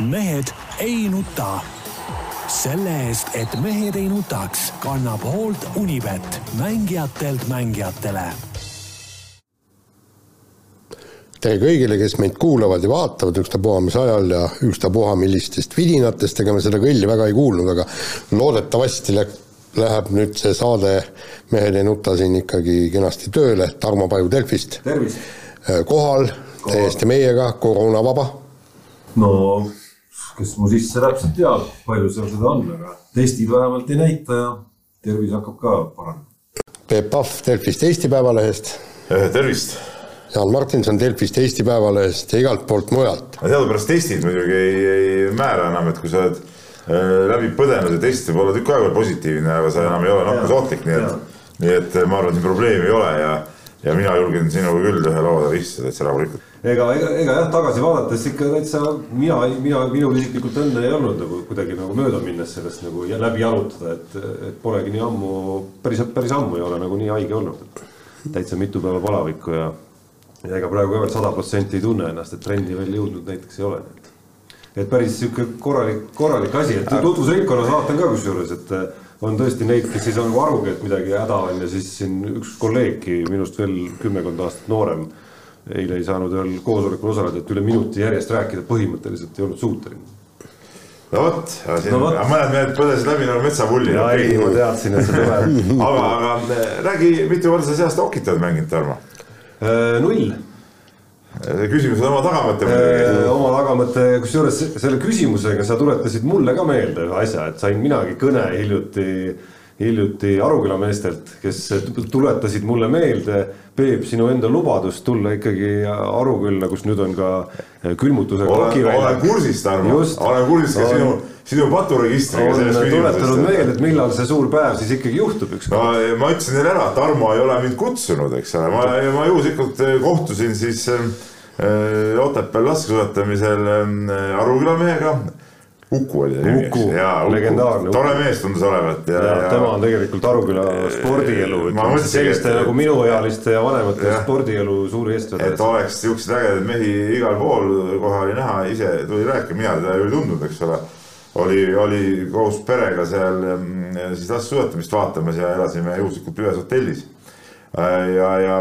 mehed ei nuta. selle eest, et mehed ei nutaks, kannab hoolt Unibet, mängijatelt mängijatele tere kõigile, kes meid kuulavad ja vaatavad ükstapuha mis ajal ja ükstapuha millistest vidinatest, ega me seda kõlli väga ei kuulnud, aga loodetavasti lä-, läheb nüüd see saade Mehed ei nuta siin ikkagi kenasti tööle, Tarmo Paju Delfist. kohal, täiesti meiega, koroonavaba. no kes mu sisse täpselt teab, palju seal seda on, aga testid vähemalt ei näita ja tervis hakkab ka paranema. Peep Pahv Delfist Eesti Päevalehest. tervist Jaan Martinson Delfist, Eesti Päevalehest ja igalt poolt mujalt. teadupärast testid muidugi ei, ei määra enam, et kui sa oled äh, läbi põdenud ja test võib olla tükk aega positiivne, aga sa enam ei ole nakkusohtlik, nii et, nii et ma arvan, et siin probleemi ei ole ja, ja mina julgen sinuga küll ühe laua taga istuda täitsa rahulikult. Ega, ega, ega jah, tagasi vaadates ikka täitsa mina, mina, minul isiklikult õnne ei olnud nagu kuidagi nagu mööda minnes sellest nagu läbi jalutada, et, et polegi nii ammu, päris, päris ammu ei ole nagu nii haige olnud. täitsa mitu päeva palavikku ja ja ega praegu ka veel sada protsenti ei tunne ennast, et trendi veel jõudnud näiteks ei ole. et päris sihuke korralik, korralik asi, et tutvusringkonnas vaatan ka kusjuures, et äh, on tõesti neid, kes ei saa nagu arugi, et midagi häda on ja siis siin üks kolleegki minust veel kümmekond aastat noorem. Eile ei saanud veel koosolekul osaleda, et üle minuti järjest rääkida põhimõtteliselt ei olnud suuteline no vot, no mõned mehed põdesid läbi nagu metsapulli. ja ei, ma teadsin, et see tuleb aga, aga räägi, mitu korda sa see aasta okit oled mänginud, Tarmo? Äh, null. küsimus on oma tagamõte muidugi. Äh, oma tagamõte, kusjuures selle küsimusega sa tuletasid mulle ka meelde ühe asja, et sain minagi kõne hiljuti, hiljuti Aruküla meestelt, kes tuletasid mulle meelde Peep, sinu enda lubadust tulla ikkagi Arukülla, kus nüüd on ka külmutusega olen, olen kursis, Tarmo, olen kursis ka sinu sinu paturegistriga selles küsimuses. tuletanud meelde, et millal see suur päev siis ikkagi juhtub ükskord. no ma ütlesin teile ära, Tarmo ei ole mind kutsunud, eks ole, ma, ma juhuslikult eh, kohtusin siis äh, Otepääl laskesuusatamisel Aruküla mehega. Uku oli ta nimi, eks. legendaarne. tore mees tundus olevat. ja, ja, ja tema on tegelikult Aruküla spordielu, ütleme selliste nagu minuealiste ja vanemate ja. spordielu suur eestvedaja. et oleks siukseid ägedaid mehi igal pool, kohe oli näha, ise tuli rääkima, mina teda ei tundnud, eks ole oli, oli koos perega seal mm, siis laskesuusatamist vaatamas ja elasime juhuslikult ühes hotellis. Äh, ja, ja,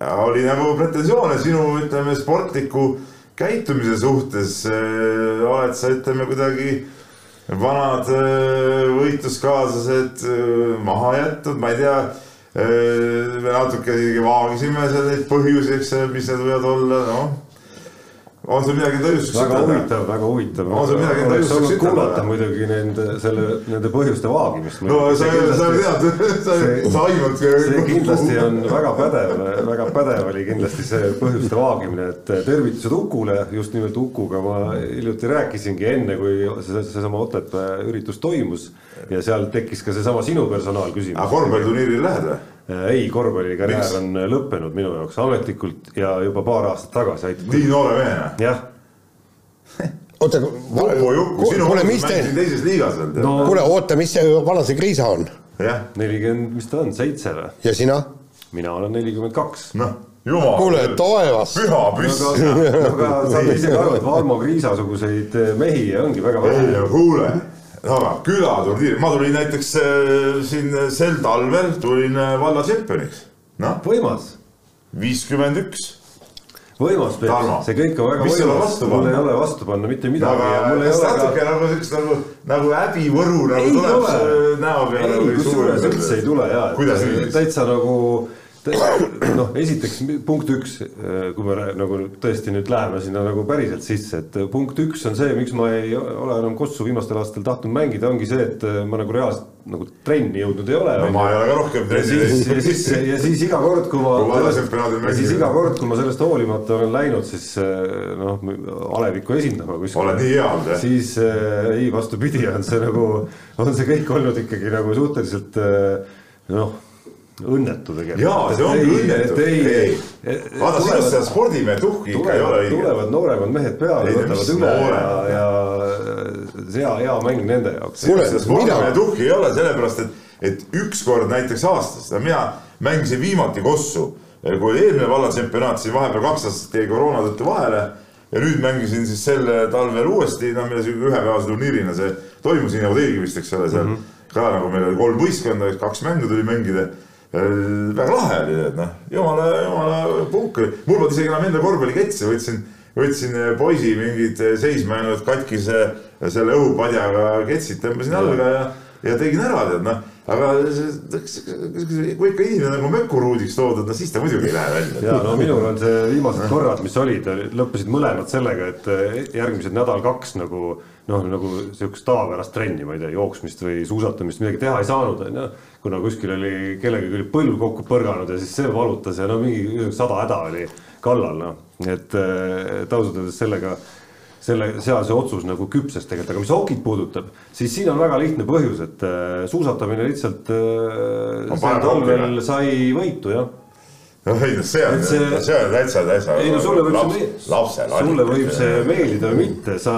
ja oli nagu pretensioone sinu, ütleme, sportliku käitumise suhtes. Äh, oled sa, ütleme kuidagi vanad äh, võitluskaaslased maha jätnud, ma ei tea. me natuke isegi vaagisime seal neid põhjusi, eks, mis need võivad olla, noh on sul midagi õigustuseks väga huvitav, väga huvitav. on sul midagi õigustuseks ütelda? kuulata muidugi nende, selle, nende põhjuste vaagimist. no sa, sa tead, sa, sa aimad. see kindlasti on väga pädev, väga pädev oli kindlasti see põhjuste vaagimine, et tervitused Ukule, just nimelt Ukuga ma hiljuti rääkisingi enne, kui see, seesama Otepää üritus toimus ja seal tekkis ka seesama sinu personaalküsimus. aga korvpalliturniiril lähed või? Äh, ei, korvpallikarjäär on äh, lõppenud minu jaoks ametlikult ja juba paar aastat tagasi aitab. nii noore mehena? jah oota, kuule, mis te. teises liigas veel no.. kuule, oota, mis see, vana see Kriisa on? nelikümmend, mis ta on, seitse või? ja sina? mina olen nelikümmend kaks. noh, jumal. kuule, taevas. püha püss. aga saad ise aru, et Valmo Kriisa-suguseid mehi ongi väga vähe. ei, kuule aga külaturniir, ma tulin näiteks äh, siin sel talvel tulin äh, valla tšempioniks. noh. võimas. viiskümmend üks võimas, see kõik on väga mis võimas, mul ei ole vastu panna mitte midagi. natuke ka... nagu siukest nagu, nagu häbivõru nagu ei tuleb tule. näo peale. ei, kusjuures üldse ei tule ja. täitsa nagu noh, esiteks punkt üks, kui me nagu tõesti nüüd läheme sinna nagu päriselt sisse, et punkt üks on see, miks ma ei ole enam Kossu viimastel aastatel tahtnud mängida, ongi see, et ma nagu reaalselt nagu trenni jõudnud ei ole. no ma ei ole ka rohkem trenni teinud. ja siis, ja siis iga kord, kui ma, ja siis iga kord, kui ma sellest hoolimata olen läinud, siis noh, alevikku esindama kuskil. oled nii hea olnud jah? siis ei, vastupidi, on see nagu, on see kõik olnud ikkagi nagu suhteliselt noh õnnetu tegelikult. jaa, see ongi õnnetu. ei, ei. vaata, sinust seda spordimehe tuhki ikka ei ole õige. tulevad nooremad mehed peale, võtavad üle ja, ja see hea, hea mäng nende jaoks. kuule, spordimehe tuhki ei ole, sellepärast et, et ükskord näiteks aastas, mina mängisin viimati Kossu, kui eelmine vallatsempionaat, siis vahepeal kaks aastat jäi koroona tõttu vahele ja nüüd mängisin siis sel talvel uuesti, noh, meil sihuke ühepäevase turniirina see toimus, nii nagu teilgi vist, eks ole, seal mm -hmm. ka nagu meil oli kolm võistkonda, kaks mängu tuli mängida. Väga lahe oli, et noh, jumala, jumala punk oli, mul polnud isegi enam enda korvpalliketse, võtsin, võtsin poisi mingid seisma jäänud katkise selle õhupadjaga ketsid tõmbasin jalga ja, ja tegin ära, tead noh aga kui ikka inimene nagu mökuruudiks toodud, no siis ta muidugi ei lähe välja. ja no minul on see viimased korrad, mis olid, lõppesid mõlemad sellega, et järgmised nädal-kaks nagu noh, nagu sihukest tavapärast trenni, ma ei tea, jooksmist või suusatamist midagi teha ei saanud, onju. kuna kuskil oli kellegagi oli põlv kokku põrganud ja siis see valutas ja no mingi sada häda oli kallal, noh. et, et ausalt öeldes sellega selle, seal see otsus nagu küpses tegelikult, aga mis hokit puudutab, siis siin on väga lihtne põhjus, et äh, suusatamine lihtsalt äh, sel talvel sai võitu, jah no ei noh, see on, see on täitsa, täitsa. ei no sulle võib laps, see, lapsel, sulle võib see meeldida või mitte, sa,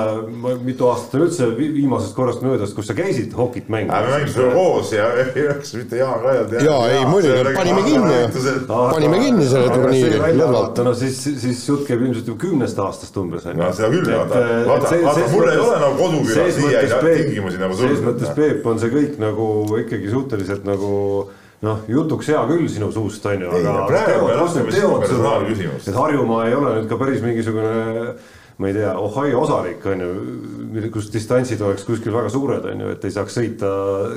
mitu aastat on üldse viimasest korrast möödas, kus sa käisid hokit mängimas. me mängisime koos ja ei oleks mitte Jaan Rajalt. ja ei muidugi, panime kinni ju, panime kinni selle turniiri lõdvalt. no siis, siis jutt käib ilmselt juba kümnest aastast umbes. no seda küll, vaata, vaata, vaata mul ei ole nagu kodukülas siia tingimusi nagu sul. selles mõttes, Peep, on see kõik nagu ikkagi suhteliselt nagu noh, jutuks hea küll sinu suust, on ju, aga teod, teod on, et Harjumaa ei ole nüüd ka päris mingisugune ma ei tea, Ohio osariik on ju, kus distantsid oleks kuskil väga suured, on ju, et ei saaks sõita,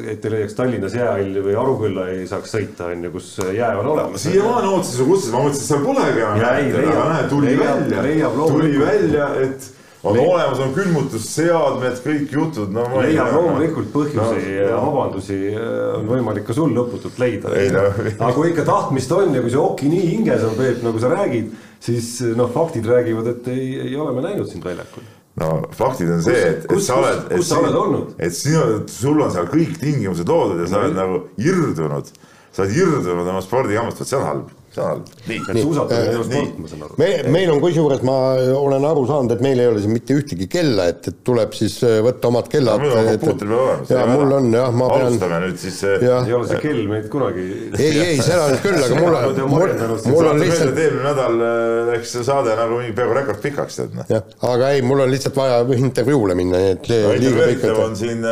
et ei leiaks Tallinnas jäähalli või Arukülla ei saaks sõita, on ju, kus jää on olemas. siiamaani ootasin su kutset, ma mõtlesin, et seal polegi tuli välja, tuli välja, et on Leia. olemas, on külmutusseadmed, kõik jutud, no ma ei tea. loomulikult põhjusi ja no, vabandusi äh, on võimalik ka sul lõputult leida. No. aga kui ikka tahtmist on ja kui see oki nii hinges on, Peep, nagu sa räägid, siis noh, faktid räägivad, et ei, ei ole me näinud sind väljakul. no faktid on see, et, et sa oled, kus sa oled olnud? et sinu, sul on seal kõik tingimused loodud ja sa oled nagu irdunud, sa oled irdunud oma spordijaamast, vot see on halb seal. nii, nii, suusatamine ei ole sport, ma saan aru. me, meil on kusjuures, ma olen aru saanud, et meil ei ole siin mitte ühtegi kella, et, et tuleb siis äh, võtta omad kellad. mul on kompuuter peal olemas. ja mul on jah, ma pean. alustame nüüd siis. Äh, ei ole see kell meid kunagi. ei, ei, seda nüüd küll, aga mul on, mul, mul on lihtsalt. eelmine nädal äh, läks see saade nagu mingi peaaegu rekordpikaks, tead noh. jah, aga ei, mul on lihtsalt vaja intervjuule minna, nii et. intervjueeritav on siin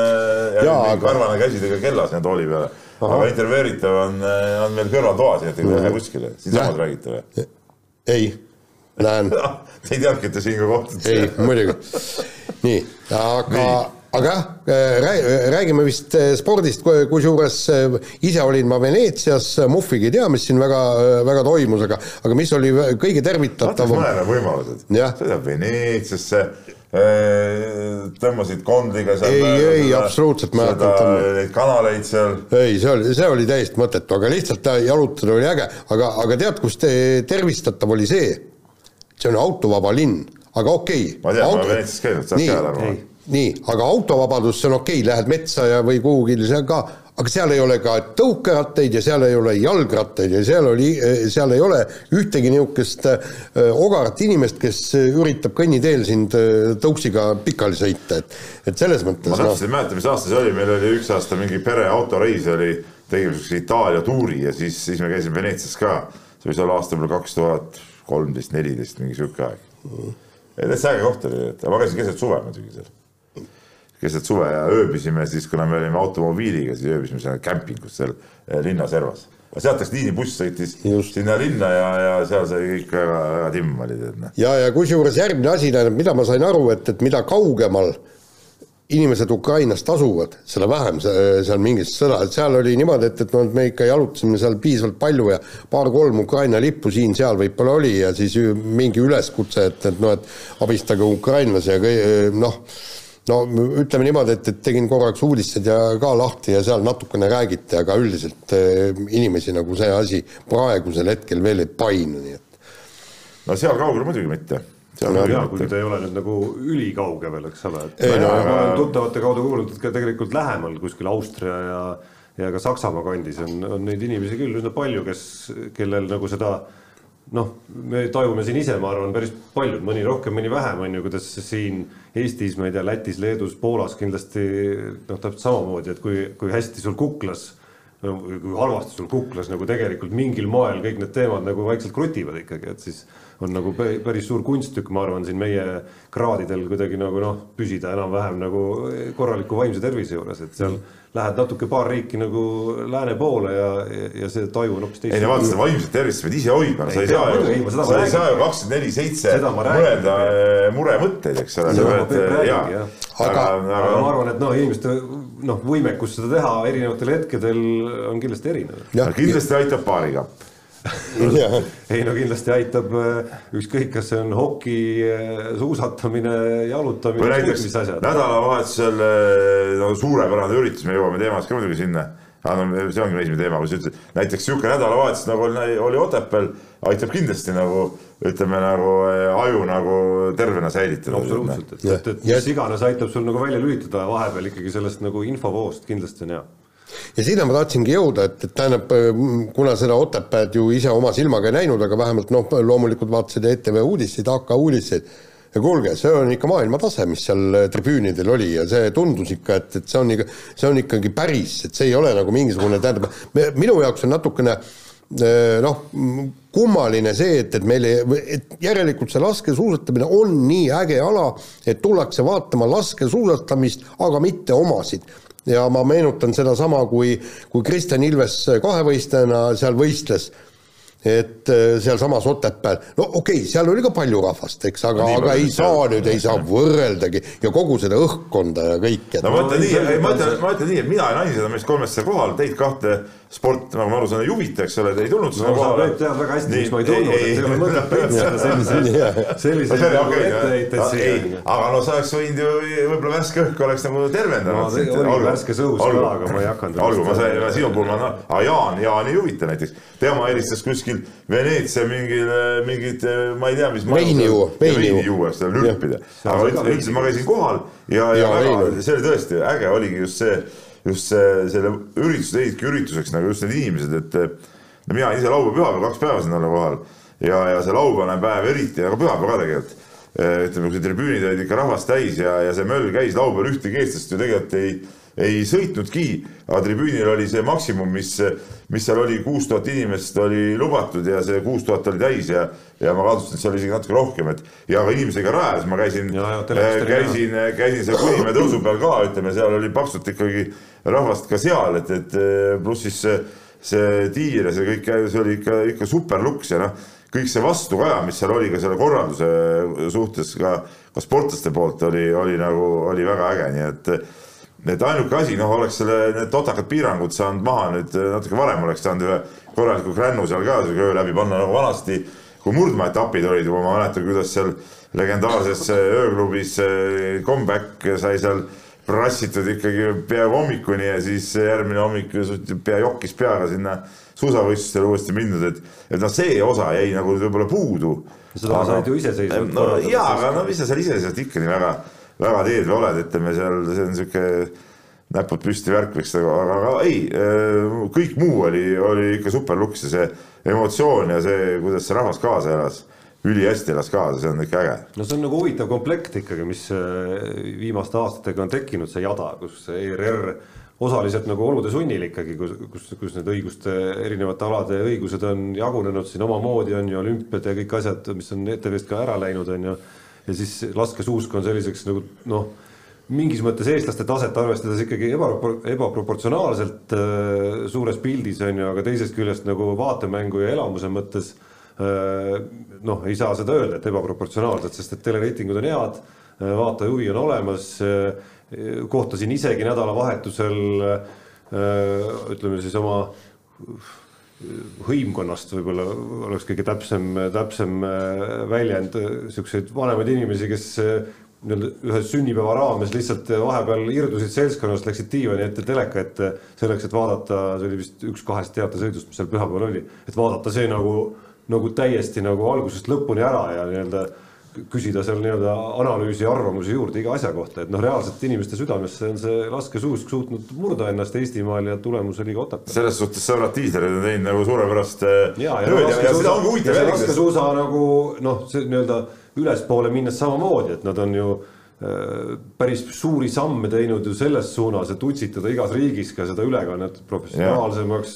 karvane käsidega kellas siin tooli peale aga intervjueeritav on, eh, on meil kõrvaltoas, nii et ei lähe kuskile, siinsamas räägite või? ei, lähen Te ei teadnudki, et te siin ka kohtute? ei, muidugi. nii, aga aga jah, eh, räägime vist spordist, kusjuures ise olin ma Veneetsias, muhvigi ei tea, mis siin väga, väga toimus, aga, aga mis oli kõige tervitatavam. mõlemad võimalused, sõidab Veneetsiasse tõmbasid kondliga seal. ei, ei absoluutselt mäletan. Neid kanaleid seal. ei, see oli, see oli täiesti mõttetu, aga lihtsalt jalutada oli äge, aga, aga tead, kus te, tervistatav oli see? see on autovaba linn, aga okei okay.. ma tean Auto..., ma olen Veneetsias käinud, saad ka aru. nii, aga autovabadus, see on okei okay,, lähed metsa ja, või kuhugi, see on ka aga seal ei ole ka tõukerattaid ja seal ei ole jalgrattaid ja seal oli, seal ei ole ühtegi niisugust äh, ogarat inimest, kes üritab kõnniteel sind äh, tõuksiga pikali sõita, et, et selles mõttes. ma täpselt ei mäleta, mis aasta see oli, meil oli üks aasta mingi pereautoreis oli, tegime siukse Itaalia tuuri ja siis, siis me käisime Veneetsias ka. see võis olla aasta võib-olla kaks tuhat kolmteist, neliteist, mingi sihuke aeg mm.. täitsa äge koht oli, et ma käisin keset suve muidugi seal keset suve ja ööbisime siis, kuna me olime automobiiliga, siis ööbisime seal kämpingus seal eh, linna servas. sealt läks liinibuss sõitis Just. sinna linna ja, ja seal sai kõik väga, väga timm oli tead noh. ja, ja kusjuures järgmine asi, tähendab, mida ma sain aru, et, et mida kaugemal inimesed Ukrainast asuvad, selle vähem seal mingit sõda, et seal oli niimoodi, et, et noh, me ikka jalutasime seal piisavalt palju ja paar-kolm Ukraina lippu siin-seal võib-olla oli ja siis mingi üleskutse, et, et noh, et abistage ukrainlasi ja noh no ütleme niimoodi, et, et tegin korraks uudised ja ka lahti ja seal natukene räägiti, aga üldiselt äh, inimesi nagu see asi praegusel hetkel veel ei painu, nii et. no seal kaugel muidugi mitte. No, jaa, kuigi ta ei ole nüüd nagu ülikauge veel, eks ole, et ei, no, ma olen tuttavate kaudu kuulnud, et ka tegelikult lähemal kuskil Austria ja ja ka Saksamaa kandis on, on neid inimesi küll üsna palju, kes, kellel nagu seda noh, me tajume siin ise, ma arvan, päris paljud, mõni rohkem, mõni vähem, on ju, kuidas siin Eestis, ma ei tea, Lätis, Leedus, Poolas kindlasti noh, täpselt samamoodi, et kui, kui hästi sul kuklas kui halvasti sul kuklas nagu tegelikult mingil moel kõik need teemad nagu vaikselt krutivad ikkagi, et siis on nagu päris suur kunsttükk, ma arvan, siin meie kraadidel kuidagi nagu noh, püsida enam-vähem nagu korraliku vaimse tervise juures, et seal mm. Lähed natuke paar riiki nagu lääne poole ja, ja see taju on hoopis teist. ei no vaata, seda vaimset tervist pead ise hoidma, sa ei saa ju, sa ei saa ju kakskümmend neli seitse mõelda eh, muremõtteid, eks ole. aga, aga, aga ma arvan, et noh, inimeste noh, võimekus seda teha erinevatel hetkedel on kindlasti erinev. kindlasti aitab paarikapp ei no kindlasti aitab äh, ükskõik, kas see on hoki, äh, suusatamine, jalutamine. või näiteks nädalavahetusel äh, no suurepärane üritus, me jõuame teemast ka muidugi sinna aga no see ongi esimene teema, kui sa ütlesid, näiteks niisugune nädalavahetus nagu oli, oli Otepääl, aitab kindlasti nagu ütleme nagu aju nagu tervena säilitada. absoluutselt, et, et, et mis iganes aitab sul nagu välja lülitada vahepeal ikkagi sellest nagu infovoost kindlasti on hea ja sinna ma tahtsingi jõuda, et, et tähendab, kuna seda Otepääd ju ise oma silmaga ei näinud, aga vähemalt noh, loomulikult vaatasid ETV uudiseid, AK uudiseid, ja kuulge, see on ikka maailmatase, mis seal tribüünidel oli ja see tundus ikka, et, et see on ikka, see on ikkagi päris, et see ei ole nagu mingisugune, tähendab, minu jaoks on natukene eh, noh, kummaline see, et, et meil ei, et järelikult see laskesuusatamine on nii äge ala, et tullakse vaatama laskesuusatamist, aga mitte omasid ja ma meenutan sedasama, kui, kui Kristjan Ilves kahevõistlejana seal võistles. Et äh, sealsamas Otepääl, no okei okay,, seal oli ka palju rahvast, eks, aga no,, aga ei saa nüüd, ei saa võrreldagi. Ja kogu seda õhkkonda ja kõike. no ma ütlen nii, ma ütlen, ma ütlen nii, et mina ja naised on meist kolmest seal kohal, teid kahte sport, nagu ma aru saan, ei huvita, eks ole, te ei tulnud sinna kohale. sa tead väga hästi, miks ma ei tulnud, et ei ole mõtet petsida selliseid, selliseid etteheiteid siin. aga no sa oleks võinud ju, võib-olla värske õhk oleks nagu tervendanud. no oli värske sõus ka, aga ma ei hakanud. olgu, ma sain, sinu puhul ma, noh, aga Jaan, Jaan ei huvita näiteks, tema helistas kuskil Veneetsia mingil, mingit, ma ei tea, mis. veini juua, veini juua, seda lürpida. aga ütlesin, ma käisin kohal ja, ja väga, see oli tõesti äge, oligi just see just see, selle ürituse tegidki ürituseks nagu just need inimesed, et no mina ise laupäev, pühapäev, kaks päeva siin olla kohal ja, ja see laupäevane päev eriti, aga pühapäev ka tegelikult. ütleme, kui tribüünid olid ikka rahvast täis ja, ja see möll käis laupäeval ühtegi eestlast ju tegelikult ei, ei sõitnudki, aga tribüünil oli see maksimum, mis, mis seal oli, kuus tuhat inimest oli lubatud ja see kuus tuhat oli täis ja, ja ma kahtlustan, et seal oli isegi natuke rohkem, et ja ka inimesega rajas ma käisin, käisin, käisin seal Kunimäe tõusu peal ka, ütleme, seal oli paksult ikkagi rahvast ka seal, et, et pluss siis see, see tiir ja see kõik, see oli ikka, ikka super luks ja noh, kõik see vastukaja, mis seal oli ka selle korralduse suhtes ka, ka sportlaste poolt oli, oli nagu, oli väga äge, nii et et ainuke asi, noh, oleks selle, need totakad piirangud saanud maha nüüd natuke varem oleks saanud ühe korraliku krännu seal ka öö läbi panna nagu vanasti, kui murdmaetapid olid, ma mäletan, kuidas seal legendaarses ööklubis comeback sai seal prassitud ikkagi peaaegu hommikuni ja siis järgmine hommik pea jokkis peaga sinna suusavõistlustele uuesti mindud, et, et noh, see osa jäi nagu võib-olla puudu. seda aga, said ju iseseisvalt korraldada. jaa, aga no mis sa seal iseseisvalt ikka nii väga, väga või oled, ütleme seal, see on sihuke näpud püsti värk, eks, aga, aga ei, kõik muu oli, oli ikka super luks ja see emotsioon ja see, kuidas see rahvas kaasa elas ülihästi elas kaasa, see on ikka äge. no see on nagu huvitav komplekt ikkagi, mis äh, viimaste aastatega on tekkinud, see jada, kus ERR osaliselt nagu olude sunnil ikkagi, kus, kus, kus need õiguste, erinevate alade õigused on jagunenud siin omamoodi, on ju, olümpiad ja kõik asjad, mis on ETV-st ka ära läinud, on ju. Ja siis laskesuusk on selliseks nagu noh, mingis mõttes eestlaste taset arvestades ikkagi ebapropor-, ebaproportsionaalselt äh, suures pildis, on ju, aga teisest küljest nagu vaatemängu ja elamuse mõttes Äh, noh, ei saa seda öelda, et ebaproportsionaalselt, sest et telereitingud on head, äh, vaataja huvi on olemas. Äh, kohtasin isegi nädalavahetusel ütleme siis oma hõimkonnast võib-olla oleks kõige täpsem, täpsem väljend, siukseid vanemaid inimesi, kes nii-öelda ühe sünnipäeva raames lihtsalt vahepeal irdusid seltskonnast, läksid diivani ette teleka ette selleks, et vaadata, see oli vist üks kahest teatesõidust, mis seal pühapäeval oli, et vaadata see nagu nagu täiesti nagu algusest lõpuni ära ja nii-öelda küsida seal nii-öelda analüüsi ja arvamusi juurde iga asja kohta, et noh, reaalselt inimeste südamesse on see laskesuusk suutnud murda ennast Eestimaal ja tulemus oli ka Otepääl. selles suhtes sõbrad diiserid on teinud nagu suurepärast tööd ja, ja, ja, ja seda ongi huvitav. laskesuusa nagu noh, see nii-öelda ülespoole minnes samamoodi, et nad on ju päris suuri samme teinud ju selles suunas, et utsitada igas riigis ka seda ülekannet professionaalsemaks,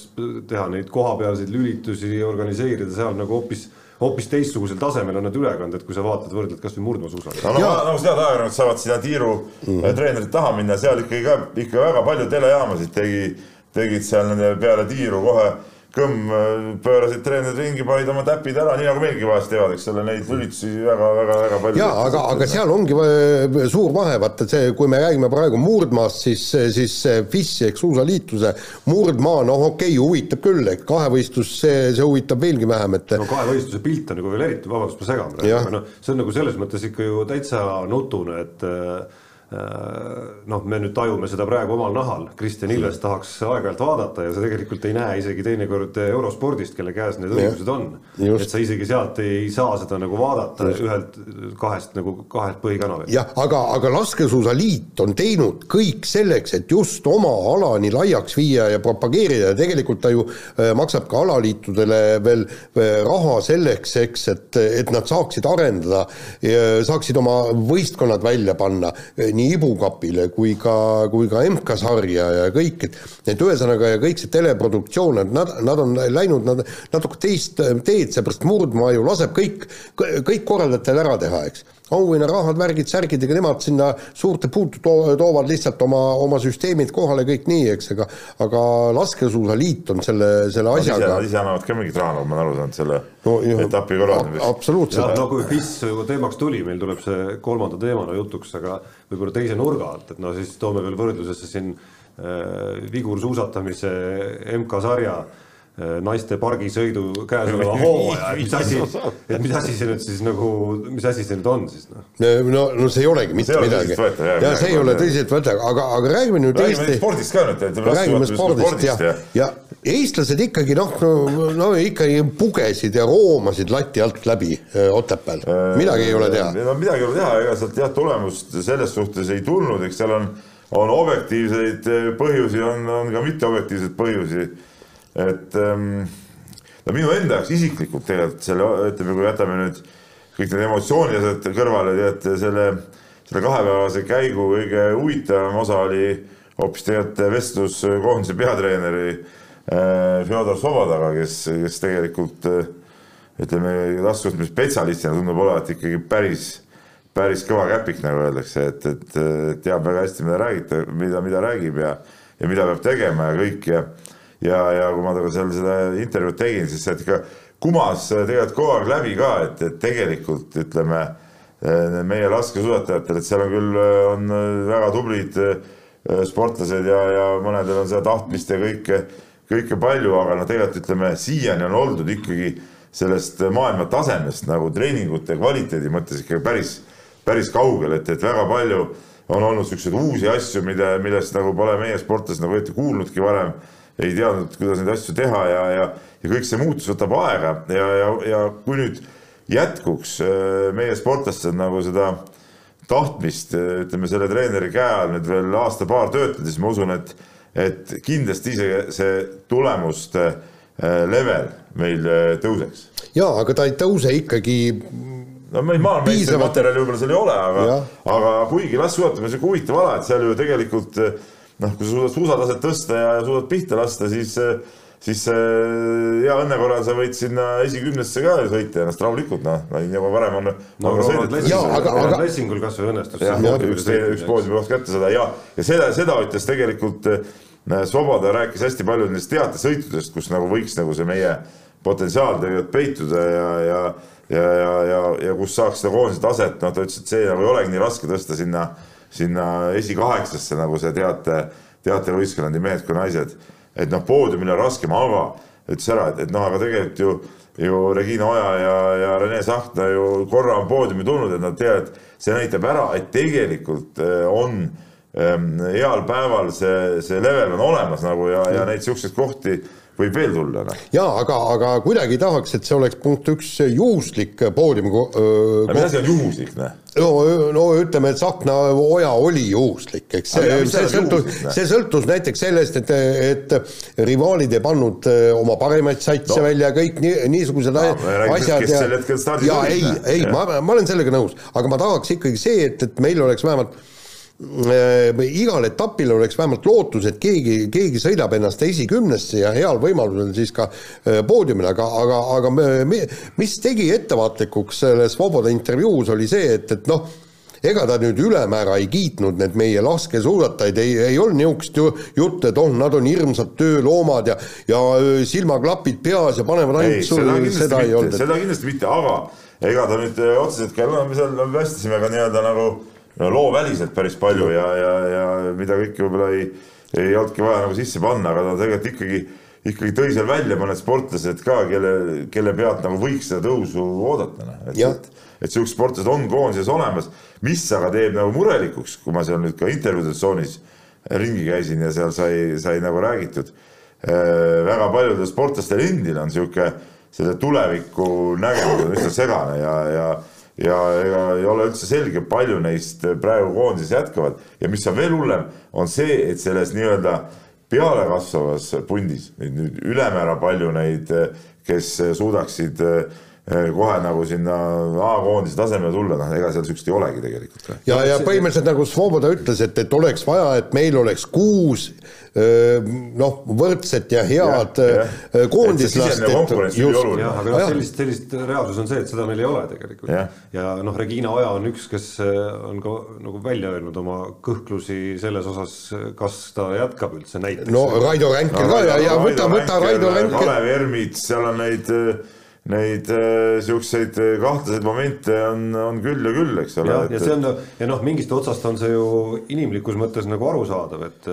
teha neid kohapealseid lülitusi, organiseerida seal nagu hoopis hoopis teistsugusel tasemel on need ülekanded, kui sa vaatad, võrdled kasvõi murdmaasuusaga. no, no nagu sa tead, ajakirjanikud saavad sinna tiiru mm -hmm. treenerid taha minna, seal ikkagi ka ikka väga palju telejaamasid tegi, tegid seal nende peale tiiru kohe kõmm pöörasid treenerid ringi, panid oma täpid ära, nii nagu meilgi vahest teevad, eks ole, neid lülitusi väga-väga-väga palju. ja aga, aga seal ongi suur vahe, vaata see, kui me räägime praegu murdmaast, siis, siis FIS-i ehk suusaliitluse murdmaa, noh okei okay,, huvitab küll, et kahevõistlus, see, see huvitab veelgi vähem, et. no kahevõistluse pilt on nagu veel eriti, vabandust, ma segan praegu, aga noh, see on nagu selles mõttes ikka ju täitsa nutune, et äh, Äh, noh, me nüüd tajume seda praegu omal nahal, Kristjan Ilves tahaks aeg-ajalt vaadata ja sa tegelikult ei näe isegi teinekord eurospordist, kelle käes need õigused on. et sa isegi sealt ei saa seda nagu vaadata Just. ühelt kahest nagu kahelt põhikanalilt. jah, aga, aga laskesuusaliit on teinud kõik selleks, et just oma ala nii laiaks viia ja propageerida ja tegelikult ta ju äh, maksab ka alaliitudele veel äh, raha selleks, eks, et, et nad saaksid arendada, saaksid oma võistkonnad välja panna nii Ibukapile kui ka, kui ka MK-sarja ja kõik, et et ühesõnaga ja kõik see teleproduktsioon, et nad, nad on läinud nad natuke teist teed, seepärast Murdmaa ju laseb kõik, kõik korraldajatel ära teha, eks auhinnarahad, värgid, särgid, ega nemad sinna suurte puutu to-, toovad lihtsalt oma, oma süsteemid kohale, kõik nii, eks, aga aga laskesuusaliit on selle, selle asjaga Nad ise annavad ka mingit raha, nagu ma olen aru saanud, selle no, jah, etapi korraldamiseks. absoluutselt. no kui FIS teemaks tuli, meil tuleb see kolmanda teemana jutuks, aga võib-olla teise nurga alt, et no siis toome veel võrdlusesse siin äh, vigursuusatamise MK-sarja Äh, naiste pargisõidu käesoleva hooaja, et mis asi, et mis asi see nüüd siis nagu, mis asi see nüüd on siis noh? no, no see ei olegi mitte midagi. ja see ei ole tõsiseltvõetav, aga, aga räägime nüüd räägime Eesti. spordist ka nüüd, räägime spordist jah, ja, ja eestlased ikkagi noh, no, no ikkagi pugesid ja roomasid lati alt läbi äh, Otepääl, midagi ei ole teha. no midagi ei ole teha, ega sealt jah, tulemust selles suhtes ei tulnud, eks seal on, on objektiivseid põhjusi, on, on ka mitteobjektiivseid põhjusi et ähm, no minu enda jaoks isiklikult tegelikult selle, ütleme, kui jätame nüüd kõik need emotsioonilised kõrvale, tead selle, selle kahepäevase käigu kõige huvitavam osa oli hoopis tegelikult vestlus koondise peatreeneri äh, Fjodor Sobodaga, kes, kes tegelikult äh, ütleme, taskusuhtlemisspetsialistina tundub olevat ikkagi päris, päris kõva käpik, nagu öeldakse, et, et teab väga hästi, mida räägite, mida, mida räägib ja, ja mida peab tegema ja kõik ja ja, ja kui ma temaga seal seda intervjuud tegin, siis sealt ikka kumas tegelikult kogu aeg läbi ka, et, et tegelikult ütleme eh, meie laskesuusatajatel, et seal on küll, eh, on väga tublid sportlased ja, ja mõnedel on seda tahtmist ja kõike, kõike palju, aga noh, tegelikult ütleme siiani on oldud ikkagi sellest maailma tasemest nagu treeningute kvaliteedi mõttes ikkagi päris, päris kaugel, et, et väga palju on olnud siukseid uusi asju, mida, millest nagu pole meie sportlased nagu ette kuulnudki varem ei teadnud, kuidas neid asju teha ja, ja, ja kõik see muutus võtab aega. Ja, ja, ja kui nüüd jätkuks äh, meie sportlastel nagu seda tahtmist, äh, ütleme selle treeneri käe all nüüd veel aasta-paar töötada, siis ma usun, et, et kindlasti see, see tulemuste äh, level meil tõuseks. ja aga ta ei tõuse ikkagi no meil maailmameistri materjali võib-olla seal ei ole, aga, aga kuigi laskesuusatamine on sihuke huvitav ala, et seal ju tegelikult noh, kui sa suudad suusataset tõsta ja suudad pihta lasta, siis, siis hea õnne korral sa võid sinna esikümnesse ka sõita ennast rahulikult, noh, nagu varem on. no Ronald Lessingul kasvõi õnnestus. üks, üks poodiumikoht kätte saada ja, ja seda, seda ütles tegelikult Svoboda rääkis hästi palju nendest teatesõitudest, kus nagu võiks nagu see meie potentsiaal tegelikult peituda ja, ja ja, ja, ja, ja kus saaks seda koondise taset, noh, ta ütles, et see nagu ei olegi nii raske tõsta sinna sinna esikaheksasse, nagu see teate, teatevõistkonnad, nii mehed kui naised. et noh, poodiumil on raskem, aga ütles ära, et, et noh, aga tegelikult ju, ju Regina Oja ja, ja Rene Sahtna ju korra on poodiumi tulnud, et nad teavad, see näitab ära, et tegelikult eh, on ähm, heal päeval see, see level on olemas nagu ja, ja neid siukseid kohti võib veel tulla, noh. jaa, aga, aga kuidagi tahaks, et see oleks punkt üks juhuslik poodiumi ko-. mis asi on juhuslik, noh? no, no ütleme, et Tsahkna Oja oli juhuslik, eks see, see sõltus, see sõltus näiteks sellest, et, et rivaalid ei pannud oma paremaid satse no. välja, kõik nii, niisugused no, asjad. sel hetkel stardis olid. ei, ei, ma, ma olen sellega nõus, aga ma tahaks ikkagi see, et, et meil oleks vähemalt Äh, igal etapil oleks vähemalt lootus, et keegi, keegi sõidab ennast esikümnesse ja heal võimalusel siis ka äh, poodiumil, aga, aga, aga me, mis tegi ettevaatlikuks selles Svoboda intervjuus, oli see, et, et noh, ega ta nüüd ülemäära ei kiitnud need meie laskesuusatajaid, ei, ei olnud niisugust ju, juttu, et oh, nad on hirmsad tööloomad ja, ja äh, silmaklapid peas ja panevad ainult ei, seda, seda ei olnud. seda kindlasti mitte, aga ega ta nüüd otseselt ka, me seal vestlesime ka nii-öelda nagu no looväliselt päris palju ja, ja, ja mida kõike võib-olla ei, ei olnudki vaja nagu sisse panna, aga ta tegelikult ikkagi, ikkagi tõi seal välja mõned sportlased ka, kelle, kelle pealt nagu võiks seda tõusu oodata, noh. et, et, et siuksed sportlased on koondises olemas, mis aga teeb nagu murelikuks, kui ma seal nüüd ka intervjuude tsoonis ringi käisin ja seal sai, sai nagu räägitud äh,. väga paljudel sportlastel endil on sihuke selle tuleviku nägemus on üsna segane ja, ja ja ega ei ole üldse selge, palju neist praegu koondises jätkavad ja mis on veel hullem, on see, et selles nii-öelda pealekasvavas pundis nüüd ülemäära palju neid, kes suudaksid kohe nagu sinna A-koondise tasemele tulla, noh ega seal sihukest ei olegi tegelikult. ja, ja põhimõtteliselt nagu Svoboda ütles, et, et oleks vaja, et meil oleks kuus noh, võrdset ja head ja, ja. koondislast. jah, aga noh, sellist, sellist reaalsus on see, et seda meil ei ole tegelikult. ja, ja noh, Regina Oja on üks, kes on ka nagu välja öelnud oma kõhklusi selles osas, kas ta jätkab üldse näiteks. no Raido Ränkel no, ka ja, ja võta, võta Raido Ränkel. Kalev Ermits, seal on neid neid niisuguseid äh, kahtlaseid momente on, on küll ja küll, eks ole. ja, ja see on ja noh, mingist otsast on see ju inimlikus mõttes nagu arusaadav, et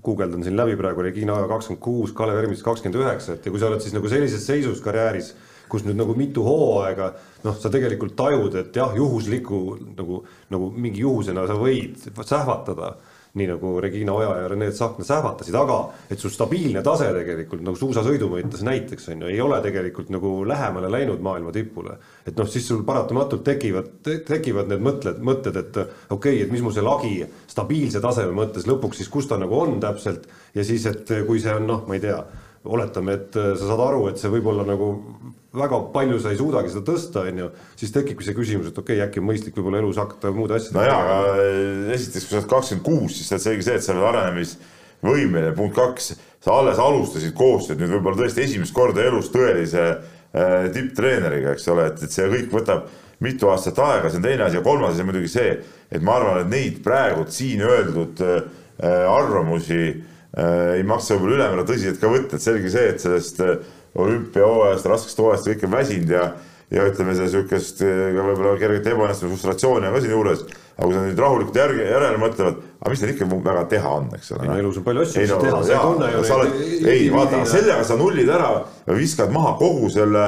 guugeldan siin läbi praegu Regina Oja kakskümmend kuus, Kalev Ermits kakskümmend üheksa, et ja kui sa oled siis nagu sellises seisus karjääris, kus nüüd nagu mitu hooaega noh, sa tegelikult tajud, et jah, juhusliku nagu, nagu mingi juhusena sa võid sähvatada nii nagu Regina Oja ja Rene Tsahkna sähvatasid, aga et su stabiilne tase tegelikult nagu suusasõidu mõttes näiteks on ju, ei ole tegelikult nagu lähemale läinud maailma tipule. et noh, siis sul paratamatult tekivad te,, tekivad need mõtted, mõtted, et okei okay,, et mis mu see lagi stabiilse taseme mõttes lõpuks siis, kus ta nagu on täpselt ja siis, et kui see on noh, ma ei tea oletame, et äh, sa saad aru, et see võib-olla nagu väga palju sa ei suudagi seda tõsta, on ju, siis tekibki see küsimus, et okei okay,, äkki on mõistlik võib-olla elus hakata muude asjadega. no jaa, aga äh, esiteks, kui sa oled kakskümmend kuus, siis selge see, et sa oled arenemisvõimeline, punkt kaks, sa alles alustasid koostööd nüüd võib-olla tõesti esimest korda elus tõelise äh, tipptreeneriga, eks ole, et, et see kõik võtab mitu aastat aega, see on teine asi ja kolmas asi on muidugi see, et ma arvan, et neid praegu siin öeldud äh, arvamusi äh, Äh, ei maksa võib-olla ülemäära tõsiselt ka võtta, et selge see, et sellest äh, olümpiahooajast, raskest hooajast kõik on väsinud ja ja ütleme, see sihukest äh, ka võib-olla kerget ebaõnnestumist, frustratsiooni on ka siinjuures. aga kui sa nüüd rahulikult järgi, järele mõtlevad, aga mis neil ikka väga teha on, eks ole. elus on palju asju, mis no, teha, sa ei tunne ju neid. ei, vaata, sellega sa nullid ära ja viskad maha kogu selle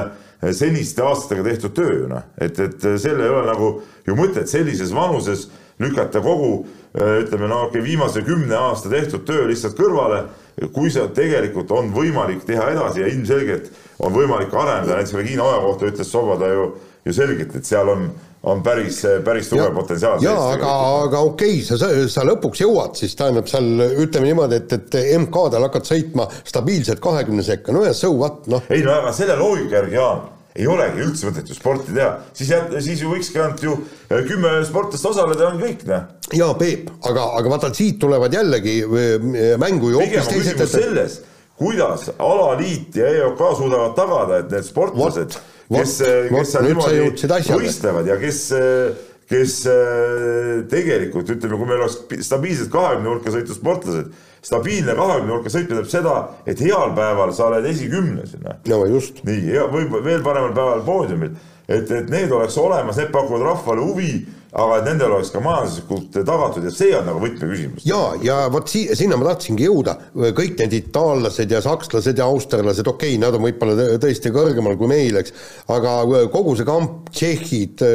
seniste aastatega tehtud töö, noh, et, et selle ei ole nagu ju mõtet sellises vanuses lükata kogu Äh, ütleme, no okei okay,, viimase kümne aasta tehtud töö lihtsalt kõrvale, kui see tegelikult on võimalik teha edasi ja ilmselgelt on võimalik arendada, näiteks Regina Oja kohta ütles Soboda ju, ju selgelt, et seal on, on päris, päris tugev potentsiaal. jaa, aga, aga okei okay,, sa, sa lõpuks jõuad siis, tähendab seal ütleme niimoodi, et, et MK-del hakkad sõitma stabiilselt kahekümne sekka, no ja so what, noh. ei no aga selle loogika järgi, Jaan ei olegi üldse mõtet ju sporti teha, siis jääb, siis ju võikski ainult ju äh, kümme sportlast osaleda, on kõik, noh. jaa, Peep, aga, aga vaata, siit tulevad jällegi äh, mängu ju hoopis teised selles, kuidas alaliit ja EOK suudavad tagada, et need sportlased, kes, kes seal niimoodi võistlevad ja kes kes tegelikult ütleme, kui meil oleks stabiilselt kahekümne hulka sõitnud sportlased stabiilne kahekümne hulka sõit tähendab seda, et heal päeval sa oled esikümnes. no just. nii, ja või veel paremal päeval poodiumil, et, et need oleks olemas, need pakuvad rahvale huvi, aga et nendel oleks ka majanduslikult tagatud ja see on nagu võtmeküsimus. ja, ja vot si-, sinna ma tahtsingi jõuda, kõik need itaallased ja sakslased ja austerlased, okei okay,, nad on võib-olla tõesti kõrgemal kui meil, eks, aga kogu see kamp, tšehhid,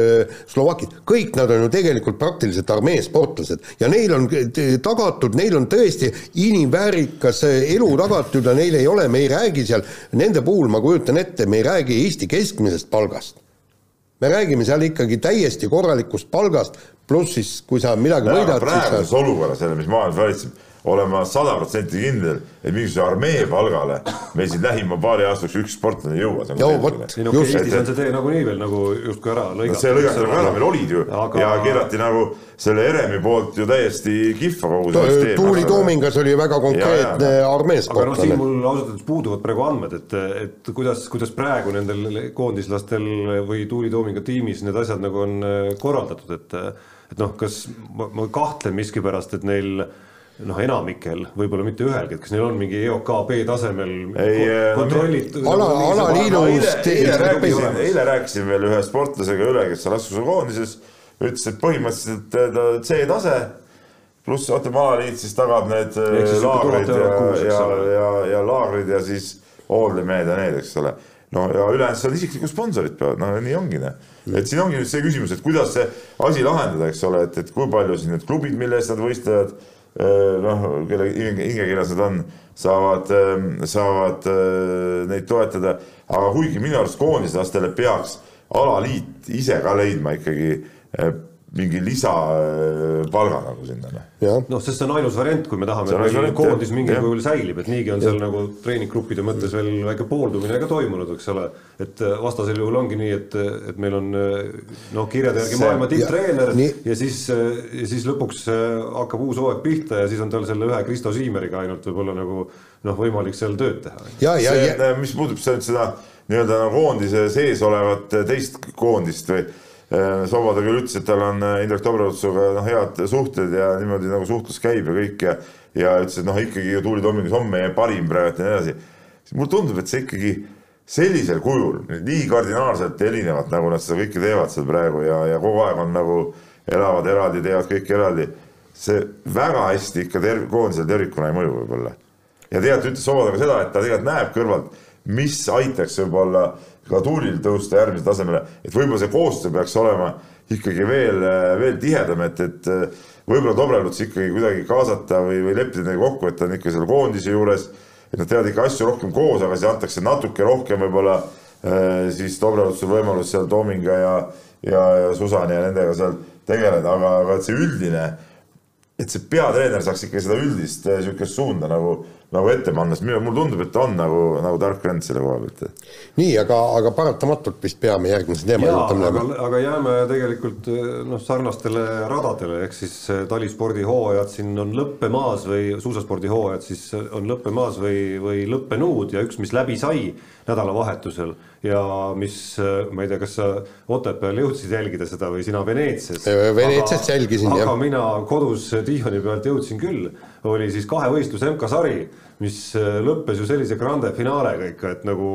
slovakid, kõik nad on ju tegelikult praktiliselt armeesportlased ja neil on tagatud, neil on tõesti inimväärikas elu tagatud ja neil ei ole, me ei räägi seal, nende puhul ma kujutan ette, me ei räägi Eesti keskmisest palgast me räägime seal ikkagi täiesti korralikust palgast, pluss siis, kui sa midagi võidad. praeguses sa... olukorras jälle, mis maailmas valitseb, olen ma sada protsenti kindel, et mingisuguse armee palgale meil siin lähima paari aastaks üks sportlane ei jõua. ei no Eestis on see tee nagunii veel nagu justkui ära lõigatud no,. see lõigati nagu ära, meil olid ju aga... ja keerati nagu selle Heremi poolt ju täiesti kihva kogu see süsteem. Tuuli Toomingas oli väga konkreetne armeesportlane. aga noh, siin mul ausalt öeldes puuduvad praegu andmed, et, et kuidas, kuidas praegu nendel koondislastel või Tuuli Toominga tiimis need asjad nagu on korraldatud, et et noh, kas ma, ma kahtlen miskipärast, et neil noh, enamikel, võib-olla mitte ühelgi, et kas neil on mingi EOK B-tasemel kontrollitud ala, alaliidust eile rääkisin, eile rääkisin veel ühe sportlasega üle, kes on raskuskoondises, ütles, et põhimõtteliselt ta C-tase, pluss ütleme, alaliit siis tagab need laagrid ja, ja, ja, ja laagrid ja siis hooldemehed ja need, eks ole. no ja ülejäänud seal isiklikud sponsorid peavad, no nii ongi, noh. et siin ongi nüüd see küsimus, et kuidas see asi lahendada, eks ole, et, et kui palju siis need klubid, mille eest nad võistlevad Äh, noh, kelle hingekirjas nad on, saavad, ähm, saavad äh, neid toetada, aga kuigi minu arust koondislastele peaks alaliit ise ka leidma ikkagi äh, mingi lisapalga äh, nagu sinna. noh, noh sest see on ainus variant, kui me tahame, et meil koondis mingil kujul säilib, et niigi on ja. seal nagu treeninggruppide mõttes veel väike pooldumine ka toimunud, eks ole. et äh, vastasel juhul ongi nii, et, et meil on äh, noh, kirjade järgi maailma tipptreener ja, ja siis, ja siis lõpuks hakkab uus hooaeg pihta ja siis on tal selle ühe Kristo Siimeriga ainult võib-olla nagu noh, võimalik seal tööd teha. see, mis puudutab seda nii-öelda koondise sees olevat teist koondist või Äh, Soboda küll ütles, et tal on äh, Indrek Dobrotsuga noh, head suhted ja niimoodi nagu suhtlus käib ja kõik ja ja ütles, et noh, ikkagi ju Tuuli Tommingus on meie parim praegu ja nii edasi. siis mulle tundub, et see ikkagi sellisel kujul, nii kardinaalselt erinevat, nagu nad seda kõike teevad seal praegu ja, ja kogu aeg on nagu elavad eraldi, teevad kõike eraldi. see väga hästi ikka terv-, koondisele tervikuna ei mõju võib-olla. ja tegelikult ütles Soboda ka seda, et ta tegelikult näeb kõrvalt, mis aitaks võib-olla ka tuulil tõusta järgmisele tasemele, et võib-olla see koostöö peaks olema ikkagi veel, veel tihedam, et, et võib-olla Dobreluts ikkagi kuidagi kaasata või, või leppida nendega kokku, et ta on ikka seal koondise juures, et nad teevad ikka asju rohkem koos, aga siis antakse natuke rohkem võib-olla äh, siis Dobrelutsel võimalus seal Toominga ja, ja, ja Susani ja nendega seal tegeleda, aga, aga et see üldine, et see peatreener saaks ikka seda üldist niisugust suunda nagu nagu ette panna, sest mulle tundub, et ta on nagu, nagu tark vend selle koha pealt. nii, aga, aga paratamatult vist peame järgmise teema juurde minema. aga jääme tegelikult noh, sarnastele radadele, ehk siis eh, talispordihooajad siin on lõppemaas või suusaspordihooajad siis on lõppemaas või, või lõppenud ja üks, mis läbi sai nädalavahetusel ja mis, eh, ma ei tea, kas sa Otepääl jõudsid jälgida seda või sina Veneetsias? Veneetsiast jälgisin, jah. aga mina kodus diivani pealt jõudsin küll oli siis kahevõistlus MK-sari, mis äh, lõppes ju sellise grande finaalega ikka, et nagu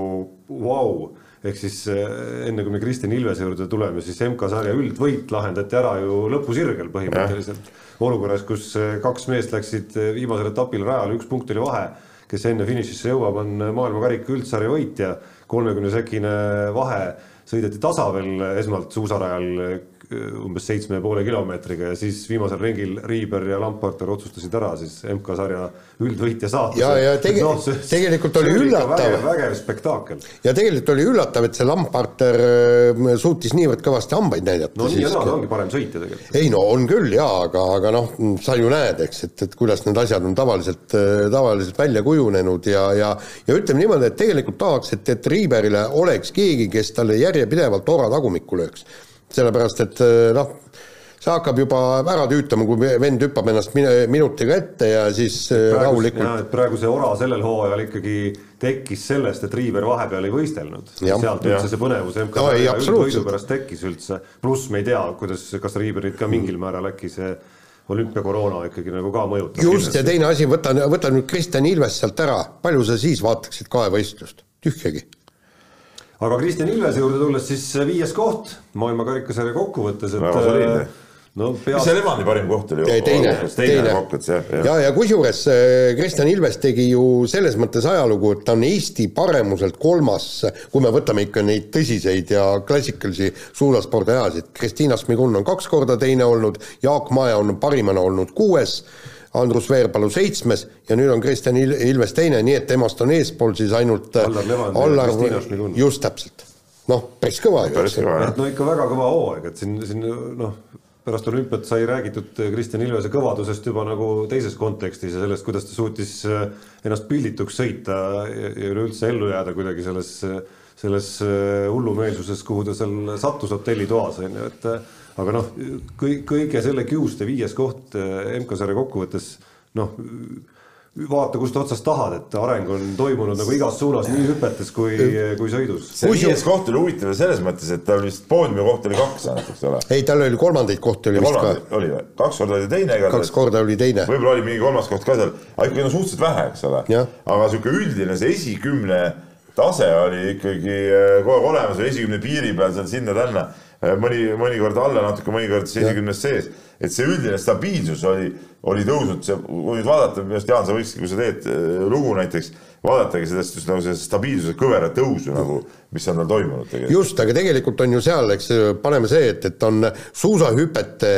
vau wow. ehk siis äh, enne kui me Kristjan Ilvese juurde tuleme, siis MK-sarja üldvõit lahendati ära ju lõpusirgel põhimõtteliselt. olukorras, kus äh, kaks meest läksid viimasel etapil rajale, üks punkt oli vahe, kes enne finišisse jõuab, on maailmakarika üldsarja võitja, kolmekümne sekine vahe sõideti tasa veel esmalt suusarajal umbes seitsme ja poole kilomeetriga ja siis viimasel ringil Riiber ja Lamparter otsustasid ära siis MK-sarja üldvõitja saatuse. ja, ja tege, no, see, tegelikult oli üllatav. vägev, vägev spektaakel. ja tegelikult oli üllatav, et see Lamparter äh, suutis niivõrd kõvasti hambaid näidata. no nii ja naa, ta ongi parem sõitja tegelikult. ei no on küll jaa, aga, aga noh, sa ju näed, eks, et, et kuidas need asjad on tavaliselt, äh, tavaliselt välja kujunenud ja, ja ja ütleme niimoodi, et tegelikult tahaks, et, et Riiberile oleks keegi, kes talle järjepidevalt ora tagumikku lööks sellepärast et eh, noh, see hakkab juba ära tüütama, kui vend hüppab ennast minutiga ette ja siis eh, praegu, rahulikult. praegu see ora sellel hooajal ikkagi tekkis sellest, et Riiver vahepeal ei võistelnud. sealt üldse see põnevus MK võidu pärast tekkis üldse, pluss me ei tea, kuidas, kas Riiverit ka mingil määral äkki see olümpiakoroona ikkagi nagu ka mõjutab. just, ja teine asi, võta, võta nüüd Kristjan Ilves sealt ära, palju sa siis vaataksid kahevõistlust, tühjagi aga Kristjan Ilvese juurde tulles siis viies koht maailma karikasarja kokkuvõttes, et väga soliidne. no mis peas see Levandi parim koht oli? Ei, teine, teine. jah, jah. ja, ja kusjuures äh, Kristjan Ilves tegi ju selles mõttes ajalugu, et ta on Eesti paremuselt kolmas, kui me võtame ikka neid tõsiseid ja klassikalisi suusaspordi ajasid, Kristiina Smigun on kaks korda teine olnud, Jaak Maja on parimana olnud kuues, Andrus Veerpalu seitsmes ja nüüd on Kristjan Il- Ilves teine, nii et temast on eespool siis ainult äh, Allar Levand ja Allar Kristiina Šmigun. just täpselt. noh, päris kõva ju, eks ju. no ikka väga kõva hooaeg, et siin, siin noh, pärast olümpiat sai räägitud Kristjan Ilvese kõvadusest juba nagu teises kontekstis ja sellest, kuidas ta suutis äh, ennast pildituks sõita ja ja üleüldse ellu jääda kuidagi selles, selles äh, hullumeelsuses, kuhu ta seal sattus hotellitoas on ju, et äh, aga noh, kõige selle kiuste viies koht äh, MK-sarja kokkuvõttes noh, vaata kust otsast tahad, et areng on toimunud nagu igas suunas, nii hüpetes kui, kui sõidus. see viies koht oli huvitav selles mõttes, et tal vist poodiumi koht oli kaks ainult, eks ole. ei, tal oli kolmandaid kohti oli vist ka, oli või? kaks korda oli teine igatahes kaks. korda oli teine. võib-olla oli mingi kolmas koht ka seal, aga ikkagi no suhteliselt vähe, eks ole aga sihuke üldine see esikümne tase oli ikkagi äh, kogu aeg olemas, esikümne piiri peal seal sinna-tänna. mõni, mõnikord alla natuke, mõnikord siis esikümnes sees. et see üldine stabiilsus oli, oli tõusnud, see, kui nüüd vaadata, minu arust Jaan, sa võiksid, kui sa teed äh, lugu näiteks, vaadatagi sellest just nagu selle stabiilsuse kõvera tõusu nagu, mis on tal toimunud tegelikult. just, aga tegelikult on ju seal, eks paneme see, et, et on suusahüpete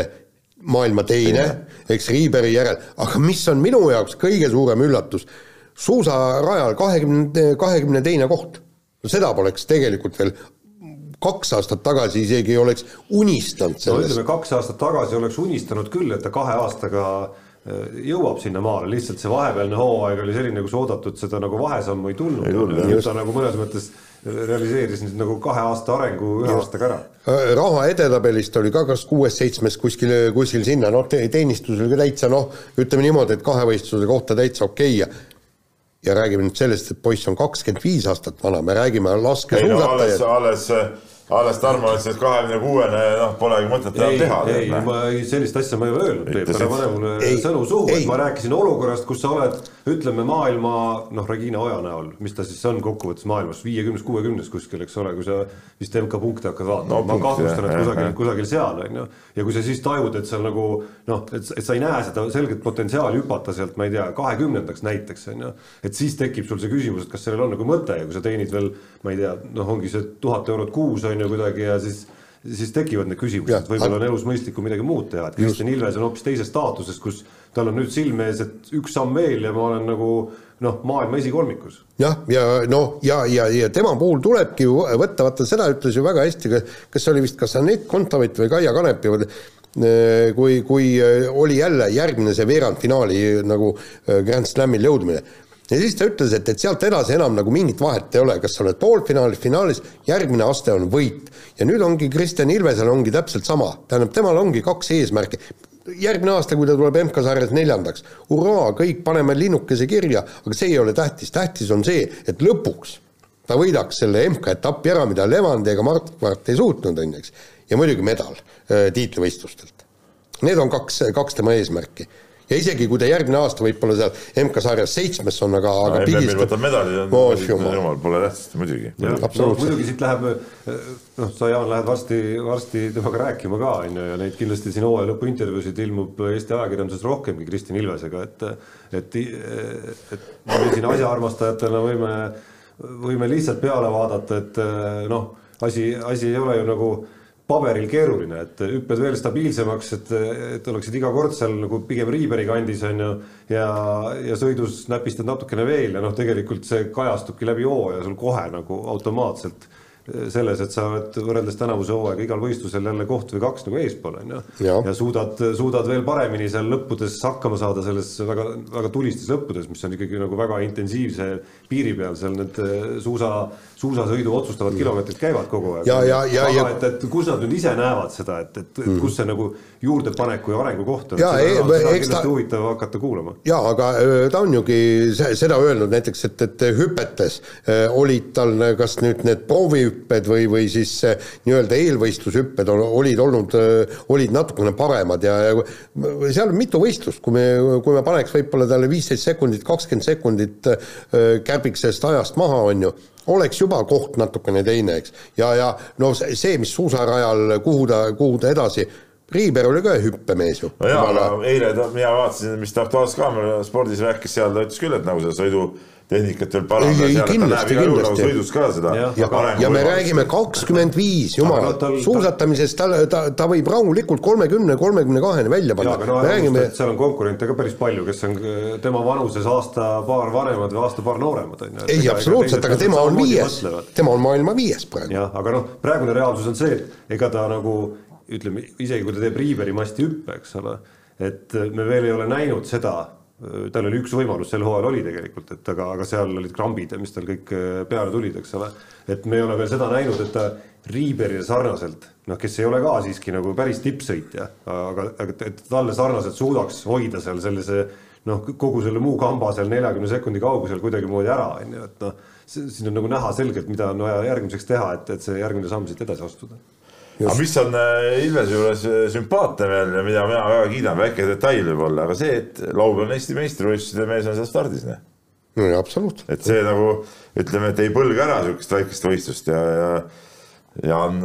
maailma teine, eks Riiberi järel, aga mis on minu jaoks kõige suurem üllatus, suusarajal kahekümne, kahekümne teine koht. seda poleks tegelikult veel kaks aastat tagasi isegi ei oleks unistanud no sellest ütleme, kaks aastat tagasi oleks unistanud küll, et ta kahe aastaga äh, jõuab sinnamaale, lihtsalt see vahepealne hooaeg oli selline, kus oodatud seda nagu vahesammu ei tulnud. Nüüd ta nagu mõnes mõttes realiseeris nüüd nagu kahe aasta arengu ühe aastaga ära. raha edetabelist oli ka kas kuues-seitsmes kuskil, kuskil sinna, noh, teenistus oli ka täitsa noh, ütleme niimoodi, et kahevõistluse kohta täitsa okei okay. ja ja räägime nüüd sellest, et poiss on kakskümmend viis aastat vana, me räägime ei no alles, laskesuusatajast, alles, alles Tarmo ütles, et kahekümne kuuene, noh, polegi mõtet enam teha. ei, ma ei, sellist asja ma ei ole öelnud, Peep, ära pane mulle Ei, sõnu suhu, et ma rääkisin olukorrast, kus sa oled, ütleme maailma noh, Regina Oja näol, mis ta siis on kokkuvõttes maailmas, viiekümnes, kuuekümnes kuskil, eks ole, kui sa vist MK-punkte hakkad vaatama No ma kahtlustan, et kusagil kusagil seal on ju. ja kui sa siis tajud, et seal nagu noh, et, et sa ei näe seda selget potentsiaali hüpata sealt, ma ei tea, kahekümnendaks näiteks on ju, et siis tekib sul see küsimus, et kas sellel on nagu mõte ja kui sa teenid veel, ma ei tea, noh, ongi see tuhat eurot kuus on ju kuidagi ja siis siis tekivad need küsimused. Võib-olla on elus mõistlikum midagi muud teha, et Kristjan Ilves on hoopis teises staatuses, kus tal on nüüd silme ees, et üks samm veel ja ma olen nagu noh, maailma esikolmikus. jah, ja noh, ja, ja, ja tema puhul tulebki ju võtta, vaata seda ütles ju väga hästi, kas see oli vist kas Anett Kontaveit või Kaia Kanepi, kui, kui oli jälle järgmine see veerandfinaali nagu äh, Grand Slamil jõudmine ja siis ta ütles, et, et sealt edasi enam nagu mingit vahet ei ole, kas sa oled poolfinaalis, finaalis, järgmine aste on võit. ja nüüd ongi Kristjan Ilvesel ongi täpselt sama, tähendab, temal ongi kaks eesmärki. järgmine aasta, kui ta tuleb MK-sarjas neljandaks, hurraa, kõik paneme linnukese kirja, aga see ei ole tähtis, tähtis on see, et lõpuks ta võidaks selle MK-etappi ära, mida Levandi ega Mart Mart ei suutnud, on ju, eks. ja muidugi medal äh, tiitlivõistlustelt. Need on kaks, kaks tema eesmärki ja isegi kui ta järgmine aasta võib-olla seal MK-sarjas seitsmes on, aga, aga MM-il võtab medali, Oh, on jumal. pole tähtis, muidugi. no muidugi siit läheb, noh, sa Jaan lähed varsti, varsti temaga rääkima ka on ju ja neid kindlasti siin hooaja lõpu intervjuusid ilmub Eesti ajakirjanduses rohkemgi Kristjan Ilvesega, et et, et me siin asjaarmastajatena võime, võime lihtsalt peale vaadata, et noh, asi, asi ei ole ju nagu paberil keeruline, et hüpped veel stabiilsemaks, et, et oleksid iga kord seal nagu pigem Riiberi kandis on ju ja, ja sõidus näpistad natukene veel ja noh, tegelikult see kajastubki läbi hooaja sul kohe nagu automaatselt selles, et sa oled võrreldes tänavuse hooaega igal võistlusel jälle koht või kaks nagu eespool on ju. Ja suudad, suudad veel paremini seal lõppudes hakkama saada selles väga, väga tulistes lõppudes, mis on ikkagi nagu väga intensiivse piiri peal seal need eh, suusa, suusasõidu otsustavad kilomeetrid käivad kogu aeg. Ja- ja- ja- aga ja- et, et kus nad nüüd ise näevad seda, et, et, et kus see nagu juurdepaneku ja arengu koht on, Ja, eks ta- kindlasti huvitav hakata kuulama. jaa, aga ta on jugi se- seda öelnud näiteks, et, et hüpetes olid tal kas nüüd need proovihüpped või, või siis äh, nii-öelda eelvõistlushüpped ol- olid olnud, olid natukene paremad ja, ja seal on mitu võistlust, kui me, kui me paneks võib-olla talle viisteist sekundit, kakskümmend sekundit öö, kärbiks sellest ajast maha, on ju oleks juba koht natukene teine, eks. ja, ja no see- mis suusarajal, kuhu ta, kuhu ta edasi Riiber oli ka hüppemees ju. no jaa, aga eile ta, mina vaatasin, mis ta Aktuaalses Kaamera spordis rääkis, seal ta ütles küll, et nagu seda sõidutehnikat veel parandada, Ei, ei, seal et ta kindlasti, näeb igal juhul kindlasti. sõidus ka seda ja, arengu ja me räägime kakskümmend viis, jumal suusatamises ta, ta, ta võib rahulikult kolmekümne, kolmekümne kaheni välja panna aga. no me räägime, seal on konkurente ka päris palju, kes on äh, tema vanuses aasta-paar vanemad või aasta-paar nooremad, on ju. ei absoluutselt, aga tema on viies, tema on maailma viies praegu. jah, aga noh, praegune reaalsus on see, et ega ta nagu ütleme, isegi kui ta teeb Riiveri masti hüppe, eks ole, et me veel ei ole näinud seda, tal oli üks võimalus sel hooajal oli tegelikult, et aga, aga seal olid krambid ja mis tal kõik äh, peale tulid, eks ole. et me ei ole veel seda näinud, et ta Riiberile sarnaselt, noh, kes ei ole ka siiski nagu päris tippsõitja, aga, aga et talle sarnaselt suudaks hoida seal sellise noh, kogu selle muu kamba seal neljakümne sekundi kaugusel kuidagimoodi ära, on ju, et noh, siin on nagu näha selgelt, mida on vaja järgmiseks teha, et, et see järgmine samm siit edasi astuda aga mis on äh, Ilvese juures äh, sümpaatne veel ja mida mina väga kiidan, väike detail võib-olla, aga see, et laupäeval on Eesti meistrivõistluste mees on seal stardis, noh. no ja absoluutselt. et see nagu ütleme, et ei põlga ära niisugust väikest võistlust ja, ja ja on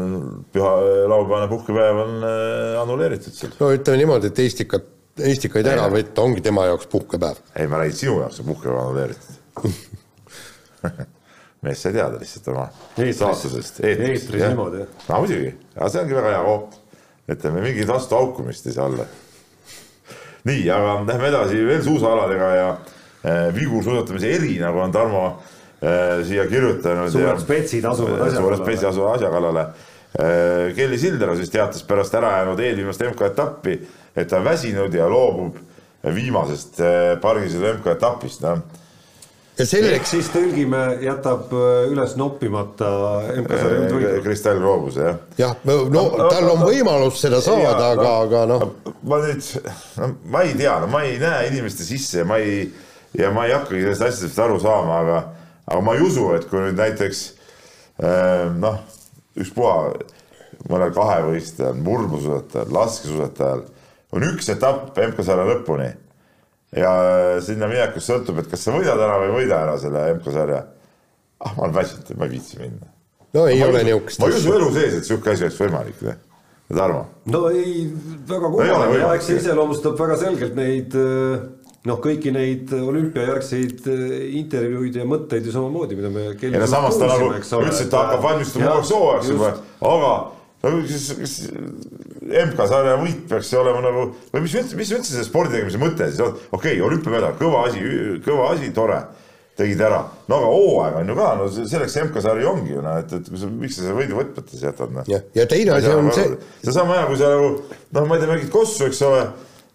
püha, laupäevane puhkepäev on äh, annuleeritud seal. no ütleme niimoodi, et Eestikat, Eestikaid ära võtta ongi tema jaoks puhkepäev. ei, ma räägin sinu jaoks on puhkepäev annuleeritud. mees sai teada lihtsalt oma Eetris. staatusest. Eetris niimoodi, jah. no muidugi, aga see ongi väga hea koop. ütleme, mingit vastuhaukumist ei saa olla. nii, aga lähme edasi veel suusaaladega ja äh, vigursuusatamise eri, nagu on Tarmo äh, siia kirjutanud. Suured spetsid asuvad asja suured kallale. spetsid asuvad asja kallale. Kelly Sildaru siis teatas pärast ära jäänud eelviimast MK-etappi, et ta on väsinud ja loobub viimasest äh, pargisõidu MK-etapist, noh ja ehk selleks, siis tõlgime, jätab äh, üles noppimata MK-sarja üldvõidu. Kristall Roobus jah. jah, no tal on võimalus seda saada, aga, aga noh, ma nüüd, no ma ei tea, no ma ei näe inimeste sisse ja ma ei, ja ma ei hakkagi sellest asjadest aru saama, aga, aga ma ei usu, et kui nüüd näiteks äh, noh, ükspuha mõnel kahevõistlejal, murbusuusatajal, laskesuusatajal on üks etapp MK-sarja lõpuni ja sinna minekust sõltub, et kas sa võidad ära või ei võida ära selle MK-sarja. ah, ma olen väsinud, ma ei viitsi minna. no ei ma ole ei niisugust ma ei usu asja. elu sees, et sihuke asi oleks võimalik, Tarmo. no ei, väga ei kummaline ja eks see iseloomustab väga selgelt neid äh, noh, kõiki neid olümpiajärgseid äh, intervjuuid ja mõtteid ju samamoodi, mida me. ja no samas ta nagu ütles, et ta hakkab valmistuma uueks hooajaks juba, aga no siis, MK-sarja võit peaks olema nagu või mis üldse, mis üldse see spordi tegemise mõte siis on, okei okay,, olümpiamedal, kõva asi, kõva asi, tore, tegid ära, no aga hooaeg on ju ka, no selleks MK-sari ongi ju noh, et, et sa, miks sa selle võidu võtmata siis jätad noh. jah, ja teine asi on see, see sama hea, kui sa nagu noh, ma ei tea, mängid kossu, eks ole,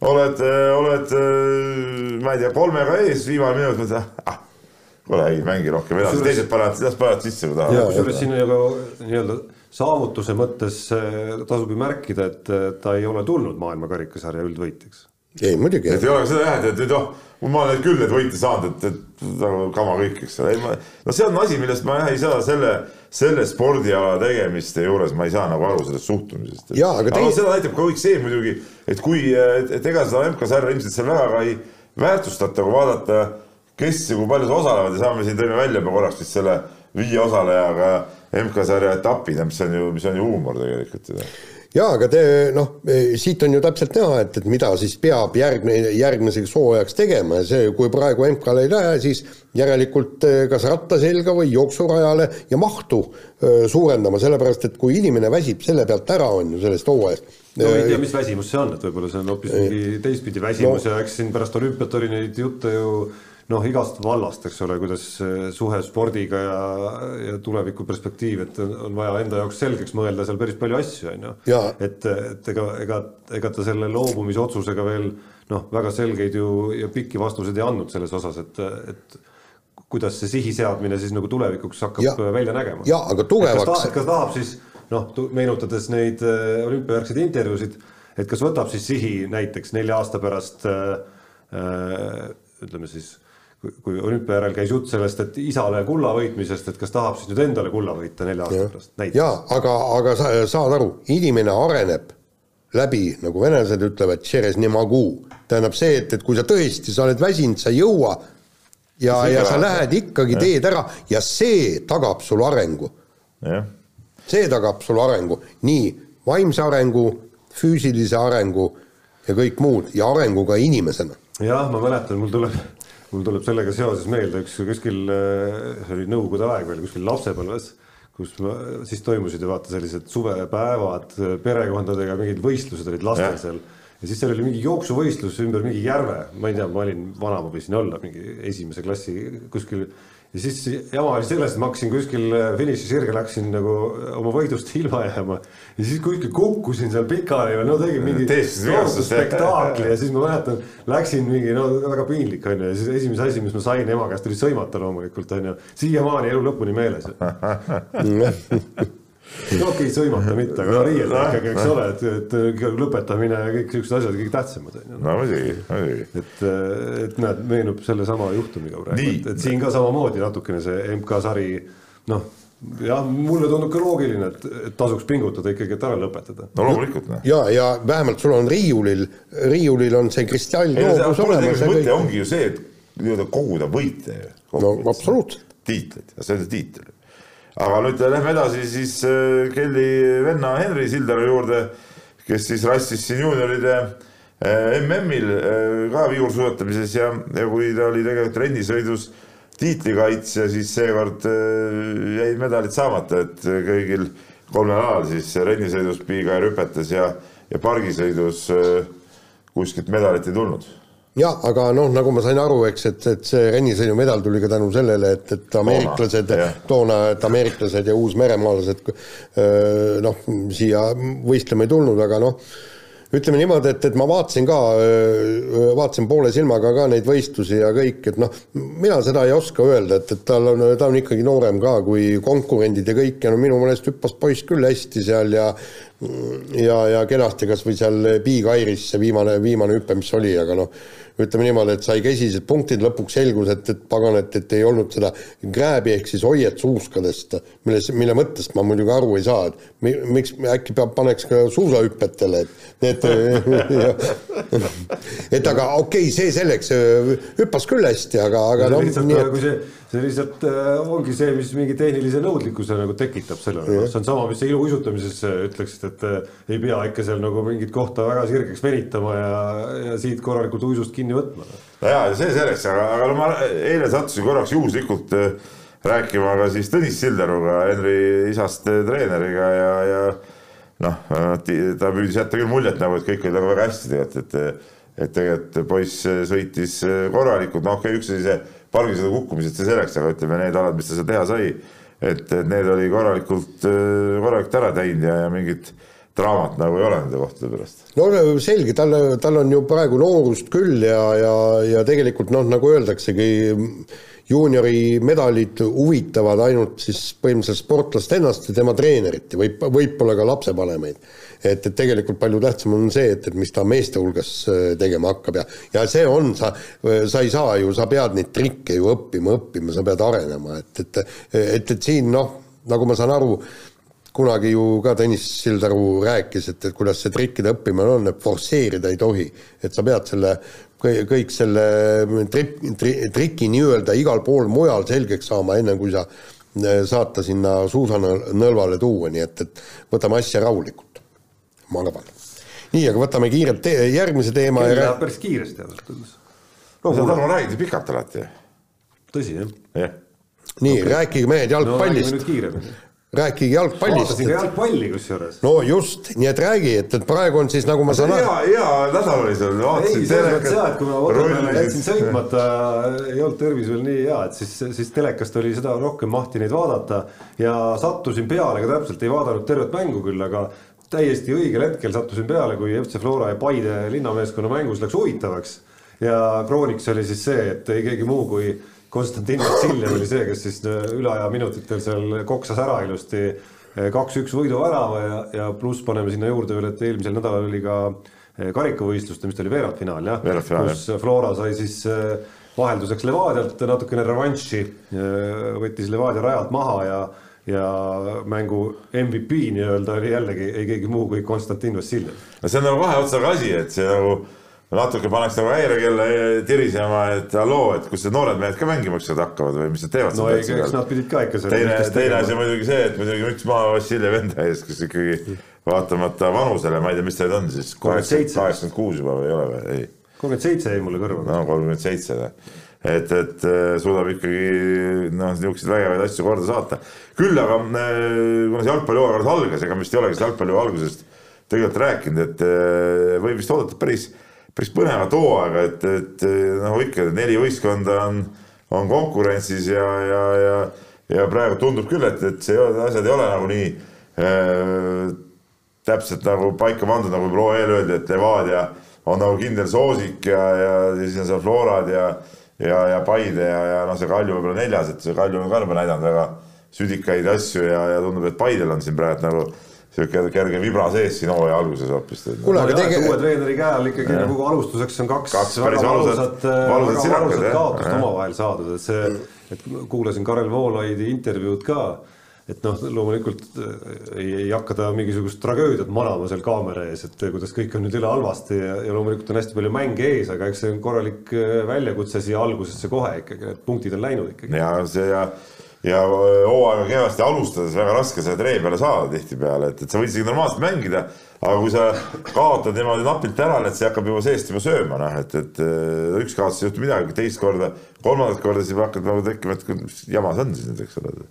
oled, oled, ma ei tea, kolmega ees, viimane minut, mõtled, ah, kuule ei mängi rohkem edasi, teised panevad, las panevad sisse, kui tahavad. kusjuures siin nagu nii-öelda saavutuse mõttes äh, tasub ju märkida, et äh, ta ei ole tulnud maailmakarikasarja üldvõitjaks. ei muidugi et, ei ole seda jah, et, et nüüd oh, ma olen küll neid võite saanud, et, et nagu kama kõik, eks ole, ei ma, no see on asi, millest ma jah ei saa selle, selle spordiala tegemiste juures ma ei saa nagu aru sellest suhtumisest. Aga aga tei- seda näitab ka kõik see muidugi, et kui, et, et ega seda MK-sarja ilmselt seal väga ka ei väärtustata, kui vaadata, kes ja kui palju seal osalevad ja saame siin tõime välja juba korraks vist selle viie osalejaga MK-sarja etapid, mis on ju, mis on ju huumor tegelikult ju jaa, aga te noh, siit on ju täpselt näha, et, et mida siis peab järgmine, järgmiseks hooajaks tegema ja see, kui praegu MK-le ei lähe, siis järelikult eh, kas ratta selga või jooksurajale ja mahtu öö, suurendama, sellepärast et kui inimene väsib selle pealt ära, on ju sellest hooajast. no ei tea, mis väsimus see on, et võib-olla see on hoopis mingi teistpidi väsimus no. ja eks siin pärast olümpiat oli neid jutte ju noh, igast vallast, eks ole, kuidas see suhe spordiga ja, ja tuleviku perspektiiv, et on vaja enda jaoks selgeks mõelda seal päris palju asju, on ju. Et, et ega, ega, ega ta selle loobumisotsusega veel noh, väga selgeid ju ja pikki vastuseid ei andnud selles osas, et, et kuidas see sihi seadmine siis nagu tulevikuks hakkab Ja- ja, välja nägema. jaa, aga tugevaks- kas, ta, kas tahab siis noh, meenutades neid äh, olümpiajärgseid intervjuusid, et kas võtab siis sihi näiteks nelja aasta pärast äh, ütleme siis, kui, olümpia järel käis jutt sellest, et isale kulla võitmisest, et kas tahab siis nüüd endale kulla võita nelja aasta pärast näiteks. jaa, aga, aga sa saad aru, inimene areneb läbi, nagu venelased ütlevad, tähendab see, et, et kui sa tõesti, sa oled väsinud, sa ei jõua ja, ja sa lähed ikkagi, teed ära ja see tagab sul arengu. see tagab sul arengu, nii vaimse arengu füüsilise arengu ja kõik muud ja arengu ka inimesena. jah, ma mäletan, mul tuleb, mul tuleb sellega seoses meelde üks kuskil, see oli nõukogude aeg veel kuskil lapsepõlves, kus ma, siis toimusid ju vaata sellised suvepäevad perekondadega, mingid võistlused olid lastel ja. seal ja siis seal oli mingi jooksuvõistlus ümber mingi järve, ma ei tea, ma olin vana, ma võisin olla mingi esimese klassi kuskil ja siis jama oli selles, et ma hakkasin kuskil äh, finiši sirgel, hakkasin nagu äh, oma võidust ilma jääma. ja siis kuskil kukkusin seal pikali või no tegin mingi spektaakli ja siis ma mäletan, läksin mingi no väga piinlik onju ja siis esimese asi, mis ma sain ema käest oli sõimata loomulikult onju. siiamaani elu lõpuni meeles okei okay,, sõimata mitte, aga riielda ikkagi, eks ole, et, et lõpetamine ja kõik siuksed asjad kõige tähtsamad on ju. no muidugi, muidugi. et, et näed, meenub sellesama juhtumiga praegu, et, et siin ka samamoodi natukene see MK-sari noh jah, mulle tundub ka loogiline, et, et tasuks pingutada ikkagi, et ära lõpetada. no loomulikult. ja, ja vähemalt sul on riiulil, riiulil on see kristalljoobus olemas. mõte ongi ju see, et nii-öelda koguda võite. no absoluutselt. tiitleid, see on see tiitel aga nüüd lähme edasi siis äh, Kelly venna Henri Sildaru juurde, kes siis rassis siin juunioride äh, MM-il äh, ka viiursuusatamises ja, ja kui ta oli tegelikult rennisõidus tiitlikaitsja, siis seekord jäid medalid saamata, et kõigil kolmel alal siis rennisõidus piiga ja rüpetes ja, ja pargisõidus kuskilt medalit ei tulnud jah, aga noh, nagu ma sain aru, eks, et, et see rennisõidumedal tuli ka tänu sellele, et, et ameeriklased toona, et ameeriklased ja uusmeremaalased noh, siia võistlema ei tulnud, aga noh, ütleme niimoodi, et, et ma vaatasin ka, vaatasin poole silmaga ka neid võistlusi ja kõik, et noh, mina seda ei oska öelda, et, et tal on, ta on ikkagi noorem ka kui konkurendid ja kõik ja no minu meelest hüppas poiss küll hästi seal ja ja, ja kenasti kas või seal Big Airis see viimane, viimane hüpe, mis oli, aga noh, ütleme niimoodi, et sai käsised punktid, lõpuks selgus, et, et pagan, et, et ei olnud seda grääbi ehk siis hoiet suuskadest, milles, mille mõttest ma muidugi aru ei saa, et miks äkki peab, paneks ka suusahüpetele, et, et et aga okei okay,, see selleks, hüppas küll hästi, aga, aga noh. lihtsalt, kui see see lihtsalt äh, ongi see, mis mingi tehnilise nõudlikkuse nagu tekitab sellele, noh, see on sama, mis iluuisutamises äh, ütleksid, et äh, ei pea ikka seal nagu mingit kohta väga sirgeks venitama ja, ja siit korralikult uisust kinni võtma. no jaa, see selleks, aga, aga no ma eile sattusin korraks juhuslikult rääkima ka siis Tõnis Sildaruga, Henri isast treeneriga ja, ja noh, ta püüdis jätta küll muljet nagu, et kõik oli nagu väga hästi tegelikult, et et tegelikult poiss sõitis korralikult, noh okei okay,, üks asi see pargisõidu kukkumised, see selleks, aga ütleme, need alad, mis ta seal teha sai, et, et need oli korralikult, korralikult ära teinud ja, ja mingit draamat nagu ei ole nende kohtade pärast. no selge, tal, tal on ju praegu noorust küll ja, ja, ja tegelikult noh, nagu öeldaksegi, juuniori medalid huvitavad ainult siis põhimõtteliselt sportlast ennast ja tema treenerit ja võib, võib-olla ka lapsevanemaid et, et tegelikult palju tähtsam on see, et, et mis ta meeste hulgas äh, tegema hakkab ja, ja see on, sa, sa ei saa ju, sa pead neid trikke ju õppima, õppima, sa pead arenema, et, et, et, et siin noh, nagu ma saan aru, kunagi ju ka Tõnis Sildaru rääkis, et, et kuidas see trikkide õppimine on, et forsseerida ei tohi. et sa pead selle, kõik selle trip, tri, triki nii-öelda igal pool mujal selgeks saama, enne kui sa äh, saad ta sinna suusanõlvale tuua, nii et, et võtame asja rahulikult ma arvan. nii, aga võtame kiirelt te järgmise teema. kell läheb päris kiiresti ausalt öeldes. no sa Tarmo räägid pikalt alati. tõsi jah? jah. nii okay., rääkige mehed jalgpallist no,. rääkige jalgpallist. vaatasin ka jalgpalli kusjuures. no just, nii et räägi, et, et praegu on siis nagu ma saan aru. hea, hea nädal oli sul, vaatasin. mõttes jaa, et kui ma Otepääle jätsin sõitmata, ei olnud tervis veel nii hea, et siis, siis telekast oli seda rohkem mahti neid vaadata ja sattusin peale ka täpselt, ei vaadanud tervet mängu küll, aga täiesti õigel hetkel sattusin peale, kui FC Flora ja Paide linnameeskonna mängus läks huvitavaks. ja krooniks oli siis see, et ei keegi muu kui Konstantin Vassiljev oli see, kes siis üle aja minutitel seal koksas ära ilusti kaks-üks võiduvärava ja, ja pluss paneme sinna juurde veel, et eelmisel nädalal oli ka eh, karikavõistluste, mis ta oli veerandfinaal jah, kus Flora sai siis vahelduseks Levadialt natukene revanši, võttis Levadia rajalt maha ja ja mängu MVP nii-öelda oli jällegi ei keegi muu kui Konstantin Vassiljev. no see on nagu kahe otsaga asi, et see nagu natuke pannakse nagu häirekella tirisema, et halloo, et kus need noored mehed ka mängima ükskord hakkavad või mis nad teevad. no ei, eks nad pidid ka ikka teine, teine asi on muidugi see, et muidugi müts maha Vassiljev enda ees, kes ikkagi vaatamata vanusele, ma ei tea, mis nüüd on siis, kaheksakümmend kuus juba või ei ole või, ei kolmkümmend seitse jäi mulle kõrva. no kolmkümmend seitse, et, et äh, suudab ikkagi noh, niisuguseid vägevaid asju korda saata. küll aga äh, kuna see jalgpalli hooaeg alles algas, ega me vist ei olegi jalgpalli algusest tegelikult rääkinud, et äh, võib vist oodata päris, päris põnevat hooaega, et, et äh, noh, ikka neli võistkonda on, on konkurentsis ja, ja, ja, ja praegu tundub küll, et, et see, asjad ei ole nagu nii äh, täpselt nagu paika pandud, nagu proua eel öeldi, et Levadia on nagu kindel soosik ja, ja, ja siis on seal Florad ja, ja, ja Paide ja, ja noh, see Kalju võib-olla neljas, et see Kalju on ka juba näidanud väga südikaid asju ja, ja tundub, et Paidel on siin praegu nagu sihuke kerge vibra sees siin hooaja alguses hoopis. Kuule, aga jah, tege- et uue treeneri käe all ikkagi nagu alustuseks on kaks, Kaks väga valusat- valusat, valusat väga valusat kaotust omavahel saadud, et see, et kuulasin Karel Voolaidi intervjuud ka, et noh, loomulikult äh, ei, ei hakka ta mingisugust tragöödiat manama seal kaamera ees, et kuidas kõik on nüüd üle halvasti ja, ja loomulikult on hästi palju mänge ees, aga eks see on korralik äh, väljakutse siia algusesse kohe ikkagi, need punktid on läinud ikkagi. ja see ja, ja hooaega kehvasti alustades väga raske selle tree peale saada tihtipeale, et, et sa võid isegi normaalselt mängida, aga kui sa kaotad niimoodi napilt ära, et see hakkab juba seest juba sööma, noh, et, et äh, üks kaotus ei juhtu midagi, teist korda, kolmandat korda siis hakkad nagu tekkima, et mis jama see on siis nüüd, eks ole.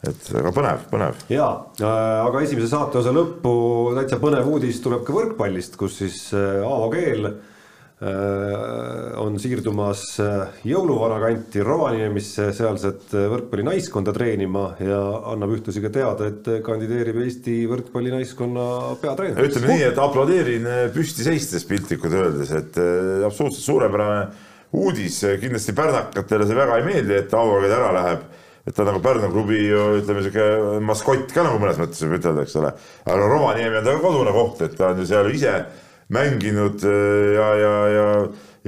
Et aga põnev, põnev. ja, aga esimese saate osa lõppu täitsa põnev uudis tuleb ka võrkpallist, kus siis äh, Aavo Keel äh, on siirdumas äh, jõuluvana kanti Rovaniemisse sealset äh, võrkpallinaiskonda treenima ja annab ühtlasi ka teada, et kandideerib Eesti võrkpallinaiskonna peatreener. ütleme nii, et aplodeerin äh, püsti seistes piltlikult öeldes, et äh, absoluutselt suurepärane uudis, kindlasti pärnakatele see väga ei meeldi, et Aavo Keel ära läheb et ta nagu Pärnu klubi ju ütleme sihuke maskott ka nagu mõnes mõttes võib ütelda, eks ole. aga no Rovaniemi on ta kodune koht, et ta on ju seal ise mänginud äh, ja, ja, ja,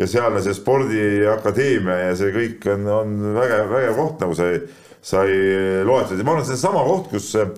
ja sealne see spordiakadeemia ja see kõik on, on vägev, vägev koht, nagu sai, sai loetud ja ma arvan, et see on sama koht, kus äh,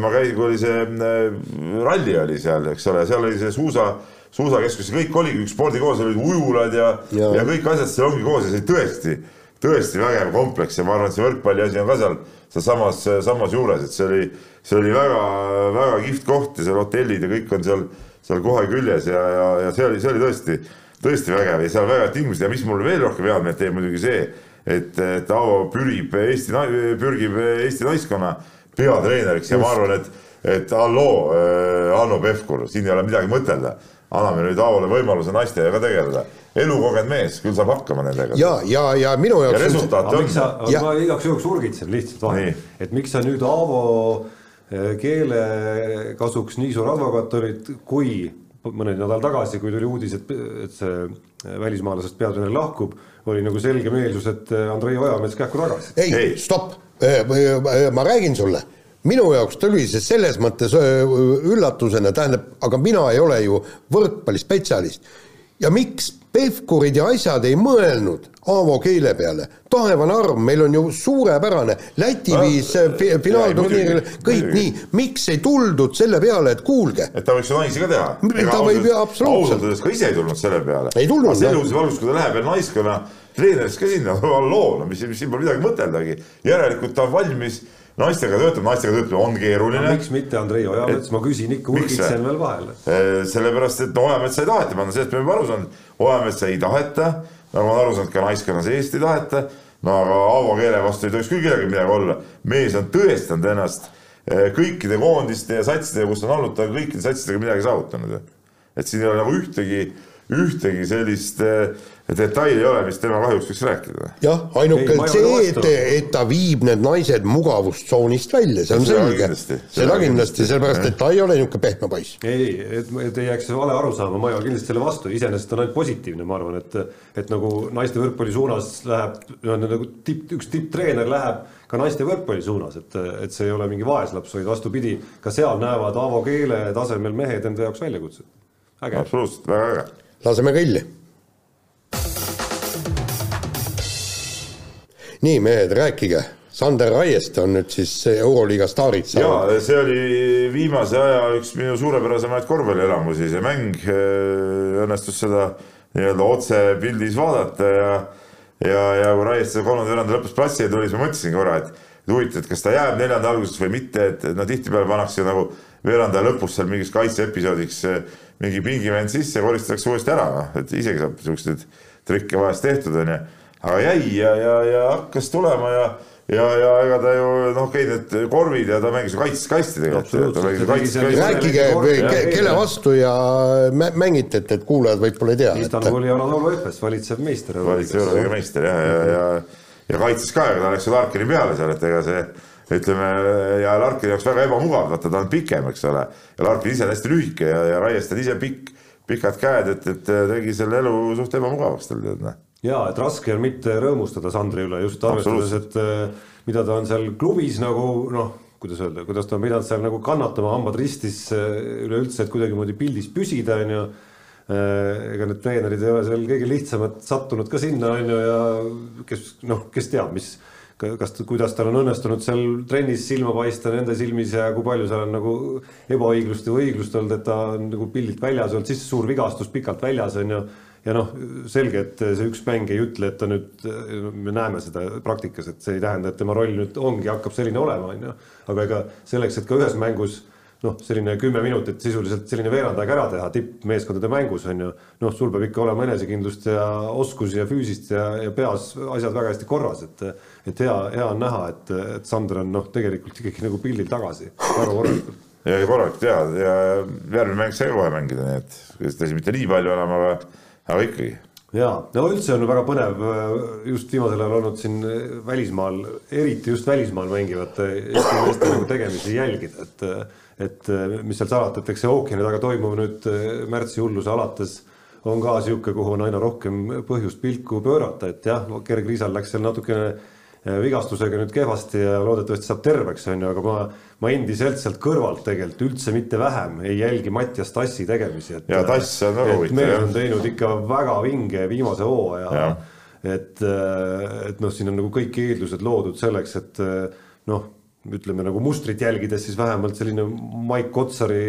ma käisin, kui oli see äh, ralli oli seal, eks ole, seal oli see suusa suusakeskus ja kõik oligi üks spordikool, seal olid ujulad ja, ja., ja kõik asjad seal ongi koos ja see tõesti tõesti vägev kompleks ja ma arvan, et see võrkpalli asi on ka seal sealsamas, samas juures, et see oli, see oli väga-väga kihvt koht ja seal hotellid ja kõik on seal, seal kohe küljes ja, ja, ja see oli, see oli tõesti, tõesti vägev ja seal vägevad tingimused. Ja mis mulle veel rohkem heameelt teeb muidugi see, et, et Aavo pürib Eesti, pürgib Eesti naiskonna peatreeneriks ja ma arvan, et, et halloo äh,, Hanno Pevkur, siin ei ole midagi mõtelda anname nüüd Aavole võimaluse naistega ka tegeleda. elukogenud mees, küll saab hakkama nendega. ja, ja, ja minu ja jaoks on resultaate aga on Ja- ma igaks juhuks urgitsen lihtsalt vahele et miks sa nüüd Aavo eh, keele kasuks nii suur advokaat olid, kui mõni nädal tagasi, kui tuli uudis, et, et see eh, välismaalasest peatreener lahkub, oli nagu selge meelsus, et eh, Andrei Ojamets kähku tagasi. ei, Ei. ei., stopp, ma räägin sulle, minu jaoks tuli see selles mõttes üllatusena, tähendab, aga mina ei ole ju võrkpallispetsialist ja miks Pevkurid ja asjad ei mõelnud Aavo keele peale, taevane arm, meil on ju suurepärane, Läti Ah, viis äh, fi- jaa, finaalturniirile muidugi,, kõik nii, miks ei tuldud selle peale, et kuulge, et ta võiks ju naisi ka teha. Ta võib ju absoluutselt. ausalt öeldes ka ise ei tulnud selle peale. Ei tulnud, uudise valgus, kui ta läheb veel naiskonna treeneriks ka sinna, halloo, no mis, mis siin pole midagi mõteldagi. järelikult ta on valmis naistega töötama, naistega töötamine on keeruline. miks mitte Andrei Ojamets, ma küsin ikka, urgitsen veel vahele. sellepärast, et no Ojametsa ei taheta panna, sellest me oleme aru saanud. Ojametsa ei taheta, nagu ma olen aru saanud, ka naiskonnas Eesti ei taheta. no aga Aavo keele vastu ei tohiks küll kellelgi midagi olla. mees on tõestanud ennast eh, kõikide koondiste ja satsidega, kus on olnud, ta on kõikide satsidega midagi saavutanud et siin ei ole nagu ühtegi, ühtegi sellist eh, detaili ei ole, mis tema kahjuks võiks rääkida. jah, ainuke see, et et ta viib need naised mugavustsoonist välja, see on Seda selge. seda kindlasti, sellepärast et ta ei ole niisugune pehme poiss. ei, et, et ei jääks vale arusaama, ma ei ole kindlasti selle vastu, iseenesest on ainult positiivne, ma arvan, et et nagu naiste võrkpalli suunas läheb, nagu tipp, üks tipptreener läheb ka naiste võrkpalli suunas, et, et see ei ole mingi vaeslaps, vaid vastupidi, ka seal näevad Aavo keele tasemel mehed enda jaoks väljakutset. äge, absoluutselt, väga äge. laseme kõlli. nii, mehed, rääkige. Sander Raieste on nüüd siis Euroliiga staarid saanud. ja see oli viimase aja üks minu suurepärasemaid korvpallielamusi, see mäng eh, õnnestus seda nii-öelda otsepildis vaadata ja ja, ja kui Raieste kolmanda veerandi lõpus platsi tuli, siis ma mõtlesin korra, et et huvitav, et kas ta jääb neljanda alguses või mitte, et no tihtipeale pannakse nagu veerandaja lõpus seal mingiks kaitseepisoodiks eh, mingi pingivend sisse ja koristatakse uuesti ära, noh, et isegi saab siukseid trikke vahest tehtud, onju. Aga jäi ja, ja, ja hakkas tulema ja ja, ja ega ta ju noh, okei, need korvid ja ta mängis ju kaitses kasti tegelikult. rääkige, kelle vastu ja mängite, et, et kuulajad võib-olla ei tea. Istanbuli Anadolu Efes, valitsev meister. valitsev Euroliiga meister jah, ja, ja, ja, ja kaitses ka, ega ta läks ju Larkini peale seal, et ega see ütleme ja Larkini jaoks väga ebamugav, vaata ta on pikem, eks ole. ja Larkin ise on hästi lühike ja, ja Raieste on ise pikk, pikad käed, et, et tegi selle elu suht ebamugavaks tal tead noh ja et raske on mitte rõõmustada Sandri üle just arvestades, et eh, mida ta on seal klubis nagu noh, kuidas öelda, kuidas ta on pidanud seal nagu kannatama, hambad ristis eh, üleüldse, et kuidagimoodi pildis püsida, on ju. Eh, ega need treenerid ei ole seal kõige lihtsamad sattunud ka sinna, on ju, ja kes noh, kes teab, mis kas, kuidas tal on õnnestunud seal trennis silma paista nende silmis ja kui palju seal on nagu ebaõiglust ja õiglust olnud, et ta on nagu pildilt väljas olnud, siis suur vigastus pikalt väljas on ju ja noh, selge, et see üks mäng ei ütle, et ta nüüd, me näeme seda praktikas, et see ei tähenda, et tema roll nüüd ongi, hakkab selline olema, on ju. aga ega selleks, et ka ühes mängus noh, selline kümme minutit sisuliselt selline veerand aega ära teha tippmeeskondade mängus on ju. noh, sul peab ikka olema enesekindlust ja oskusi ja füüsist ja, ja peas asjad väga hästi korras, et. et hea, hea on näha, et, et Sander on noh, tegelikult ikkagi nagu pildil tagasi, väga korralikult. ja korralikult ja, ja järgmine mäng sai kohe mängida, nii et tõsi, mitte nii palju enam, aga aga ikkagi. ja, no üldse on väga põnev äh, just viimasel ajal olnud siin äh, välismaal, eriti just välismaal mängivate Eesti meeste nagu tegemisi jälgida, et et äh, mis seal salata, et eks see ookeani taga toimuv nüüd märtsi hulluse alates on ka niisugune, kuhu on aina rohkem põhjust pilku pöörata, et jah, Gerg Riisal läks seal natukene vigastusega nüüd kehvasti ja loodetavasti saab terveks, on ju, aga ma, ma endiselt sealt kõrvalt tegelikult üldse mitte vähem ei jälgi Mattias Tassi tegemisi. ja Tass on väga huvitav. mees on teinud ikka väga vinge viimase hooaja. et, et noh, siin on nagu kõik eeldused loodud selleks, et noh, ütleme nagu mustrit jälgides siis vähemalt selline Maik Kotsari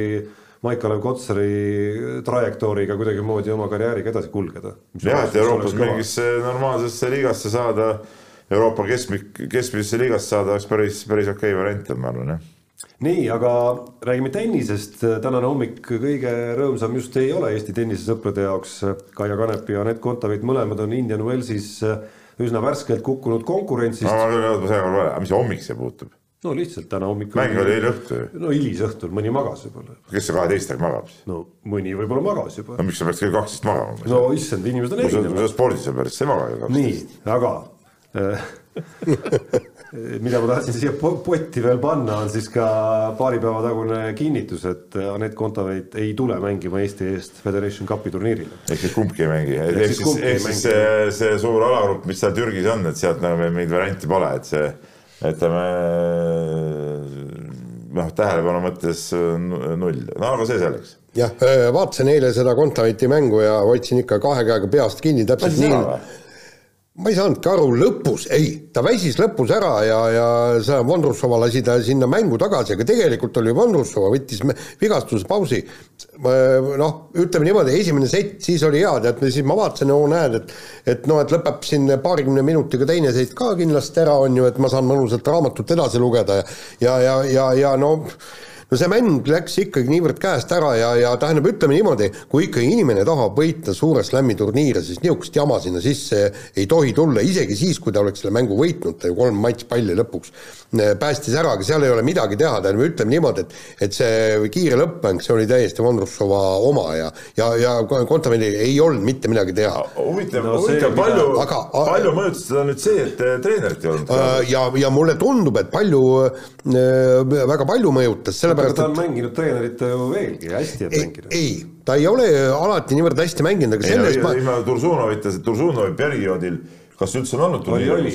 Maik-Kalev Kotsari trajektooriga kuidagimoodi oma karjääriga edasi kulgeda. jah, et Euroopas mingisse normaalsesse liigasse saada Euroopa keskmik, keskmisesse liigasse saada oleks päris, päris okei okay variant, ma arvan, jah nii, aga räägime tennisest, tänane hommik kõige rõõmsam just ei ole Eesti tennisesõprade jaoks. Kaia Kanep ja Anett Kontaveit mõlemad on Indian Wellsis üsna värskelt kukkunud konkurentsist. ma segan vahele, aga mis hommik see puutub? no lihtsalt täna hommikul. mäng oli eile õhtul ju. no hilisõhtul, mõni magas võib-olla. kes see kaheteist aeg magab siis? no mõni võib-olla magas juba. no miks sa pead kell kaksteist magama? no issand, inimesed on erinevad. spordis sa päris ei maga ju kaksteist. nii, aga mida ma tahtsin siia potti veel panna, on siis ka paari päeva tagune kinnitus, et Anett Kontaveit ei tule mängima Eesti eest Federation Cupi turniirile. ehk siis kumbki ei mängi, ehk siis, ehk siis see, see suur alagrupp, mis seal Türgis on, et sealt nagu mingit varianti pole, et see, ütleme noh, tähelepanu mõttes null, no aga see selleks. jah, vaatasin eile seda Kontaveiti mängu ja hoidsin ikka kahe käega peast kinni, täpselt nii ma ei saanudki aru, lõpus, ei, ta väsis lõpus ära ja, ja see Vondrussova lasi ta sinna mängu tagasi, aga tegelikult oli Vondrussova, võttis vigastuspausi. noh, ütleme niimoodi, esimene sett, siis oli hea, tead, siis ma vaatasin, oo näed, et et noh, et lõpeb siin paarikümne minutiga teine sett ka kindlasti ära, on ju, et ma saan mõnusalt raamatut edasi lugeda ja ja, ja, ja, ja no no see mäng läks ikkagi niivõrd käest ära ja, ja tähendab, ütleme niimoodi, kui ikka inimene tahab võita suure slam'i turniire, siis niisugust jama sinna sisse ei tohi tulla, isegi siis, kui ta oleks selle mängu võitnud, ta ju kolm matšpalli lõpuks äh, päästis ära, aga seal ei ole midagi teha, tähendab, ütleme niimoodi, et et see kiire lõppmäng, see oli täiesti Vondrussova oma ja ja, ja Kontavendil ei olnud mitte midagi teha. huvitav no,, huvitav, palju, aga, palju mõjutas seda nüüd see, et äh, treenerit ei olnud? Äh, ja, ja mulle tundub, et palju, väga palju mõjutas, selle sellepärast, ta on et... mänginud treenerite ju veelgi, hästi on mänginud. ei, ta ei ole alati niivõrd hästi mänginud, aga selles ma. ilma Tursunovita, Tursunovi perioodil kas üldse on olnud turniir? oli,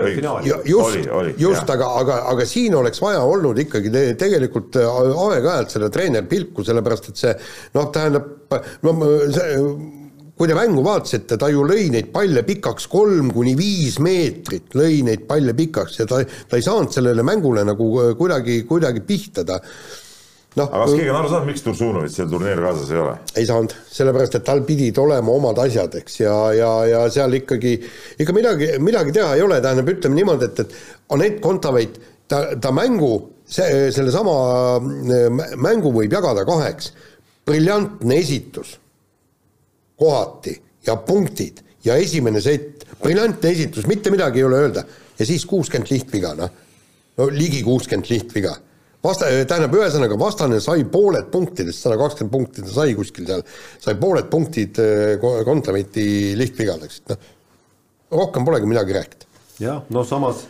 oli. just, just, aga, aga, aga siin oleks vaja olnud ikkagi te, tegelikult aeg-ajalt seda treeneri pilku, sellepärast et see noh, tähendab, no see kui te mängu vaatasite, ta ju lõi neid palle pikaks kolm kuni viis meetrit, lõi neid palle pikaks ja ta, ta ei saanud sellele mängule nagu kuidagi, kuidagi pihta, ta Noh, aga kas keegi on aru saanud, miks Tursunovit seal turniiril kaasas ei ole? ei saanud, sellepärast et tal pidid olema omad asjad, eks, ja, ja, ja seal ikkagi, ikka midagi, midagi teha ei ole, tähendab, ütleme niimoodi, et, et Anett Kontaveit, ta, ta mängu, see, sellesama äh, mängu võib jagada kaheks. briljantne esitus kohati ja punktid ja esimene sett, briljantne esitus, mitte midagi ei ole öelda. ja siis kuuskümmend lihtviga, noh, no ligi kuuskümmend lihtviga vasta-, tähendab, ühesõnaga vastane sai pooled punktidest, sada kakskümmend punkti ta sai kuskil seal, sai pooled punktid äh, Ko- Kontaveiti lihtvigadeks, noh, rohkem polegi midagi rääkida. jah, no samas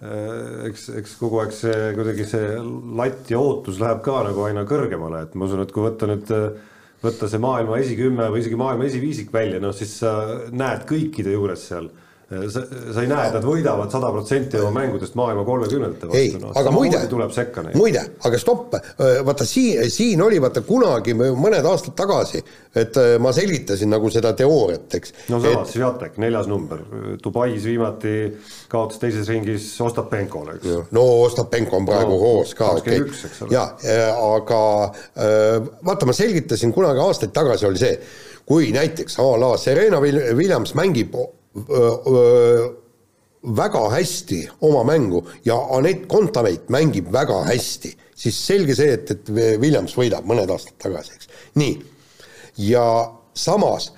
äh, eks, eks kogu aeg see kuidagi see latt ja ootus läheb ka nagu aina kõrgemale, et ma usun, et kui võtta nüüd, võtta see maailma esikümme või isegi maailma esiviisik välja, noh siis sa näed kõikide juures seal. sa, sa ei näe, et nad võidavad sada protsenti oma mängudest maailma kolmekümnendate ei vastu, noh, aga muide tuleb sekka neid. muide, aga stopp, vaata siin, siin oli vaata kunagi mõned aastad tagasi, et ma selgitasin nagu seda teooriat, eks. no samas Sviatek, neljas number, Dubais viimati kaotas teises ringis Ostapenkole, eks. no Ostapenko on praegu No, hoos ka, okei 21, eks ole. ja, aga vaata, ma selgitasin kunagi aastaid tagasi oli see, kui näiteks a la Serena Wil- Williams mängib väga hästi oma mängu ja Anett Kontaveit mängib väga hästi, siis selge see, et, et Williams võidab mõned aastad tagasi, eks. nii, ja samas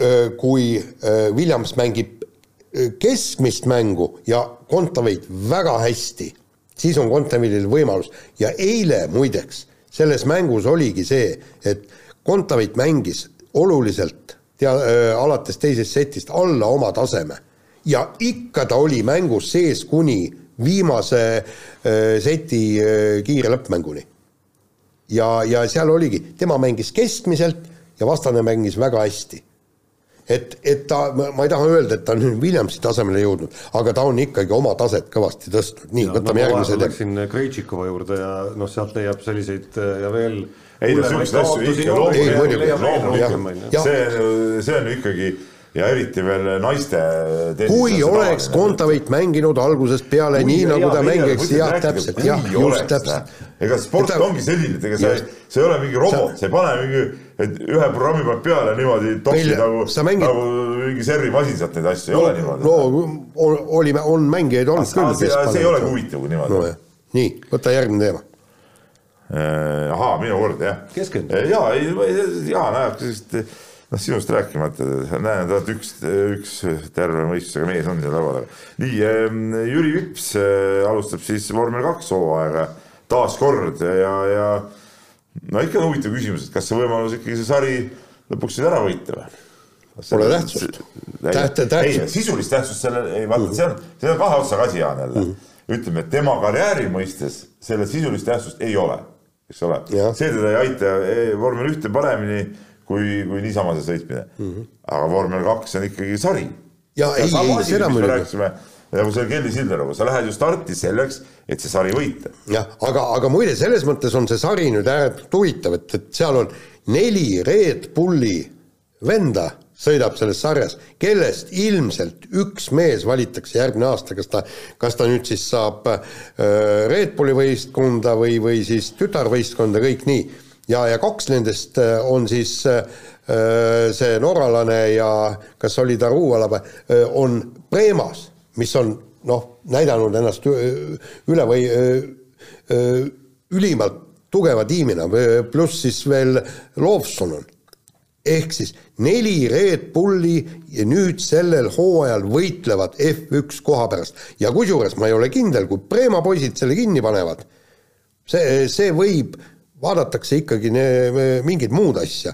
öö, kui Williams mängib keskmist mängu ja Kontaveit väga hästi, siis on Kontaveitil võimalus. Ja eile muideks selles mängus oligi see, et Kontaveit mängis oluliselt tea-, alates teisest setist alla oma taseme ja ikka ta oli mängus sees kuni viimase öö, seti öö, kiire lõppmänguni ja, ja seal oligi, tema mängis keskmiselt ja vastane mängis väga hästi. et, et ta, ma ei taha öelda, et ta on nüüd Williamsi tasemele jõudnud, aga ta on ikkagi oma taset kõvasti tõstnud, nii, võtame järgmise teema. Läksin Krejtšikova juurde ja noh, sealt leiab selliseid äh, ja veel. Ei siukseid asju ikka loomulikult, see, see on ikkagi ja eriti veel naiste kui oleks Kontaveit mänginud algusest peale Kui- nii, nagu ta mängiks, jah, täpselt, jah, just täpselt. ega sport ta- ongi selline, et ega sa see ei ole mingi robot, sa ei pane mingi, et ühe programmi paned peale niimoodi topsi nagu, sa mängid- nagu mingi serrimasin sealt neid asju, ei ole niimoodi. no oli, on mängijaid olnud küll, see ei olegi huvitav, kui niimoodi. Nii, võta järgmine teema. Äh, ahaa, minu kord jah. Keskendu. ja, ei, Jaan ajab sellist, noh sinust rääkimata, näen, te olete üks, üks terve mõistusega mees on seal laua taga. nii, Jüri Vips äh, alustab siis vormel kaks hooaega taas kord ja, ja no ikka on huvitav küsimus, et kas see võimalus ikkagi see sari lõpuks siis ära võita või? Pole tähtsust. Täht- tähtsust. ei, sisulist tähtsust sellel, ei vaata, see on, see on kahe otsaga asi, Jaan jälle. ütleme, et tema karjääri mõistes sellel sisulist tähtsust ei ole, eks ole see teda ei aita eh, vormel ühte paremini kui, kui niisama see sõitmine mm. -hmm. aga vormel kaks on ikkagi sari. Ja ei, ei, seda muidugi. nagu selle Kelly Sildaruga, sa lähed ju starti selleks, et see sari võita. jah, aga, aga muide, selles mõttes on see sari nüüd ääretult huvitav, et, et seal on neli Red Bulli venda sõidab selles sarjas, kellest ilmselt üks mees valitakse järgmine aasta, kas ta, kas ta nüüd siis saab äh, Red Bulli võistkonda või, või siis tütarvõistkonda, kõik nii. ja, ja kaks nendest äh, on siis äh, see norralane ja kas oli ta Ruuala, on Premas, mis on noh, näidanud ennast üle või ülimalt tugeva tiimina, pluss siis veel Loovson on. Ehk siis neli Red Bulli ja nüüd sellel hooajal võitlevad F1 koha pärast ja kusjuures ma ei ole kindel, kui Preema poisid selle kinni panevad, see, see võib, vaadatakse ikkagi ne- mingit muud asja.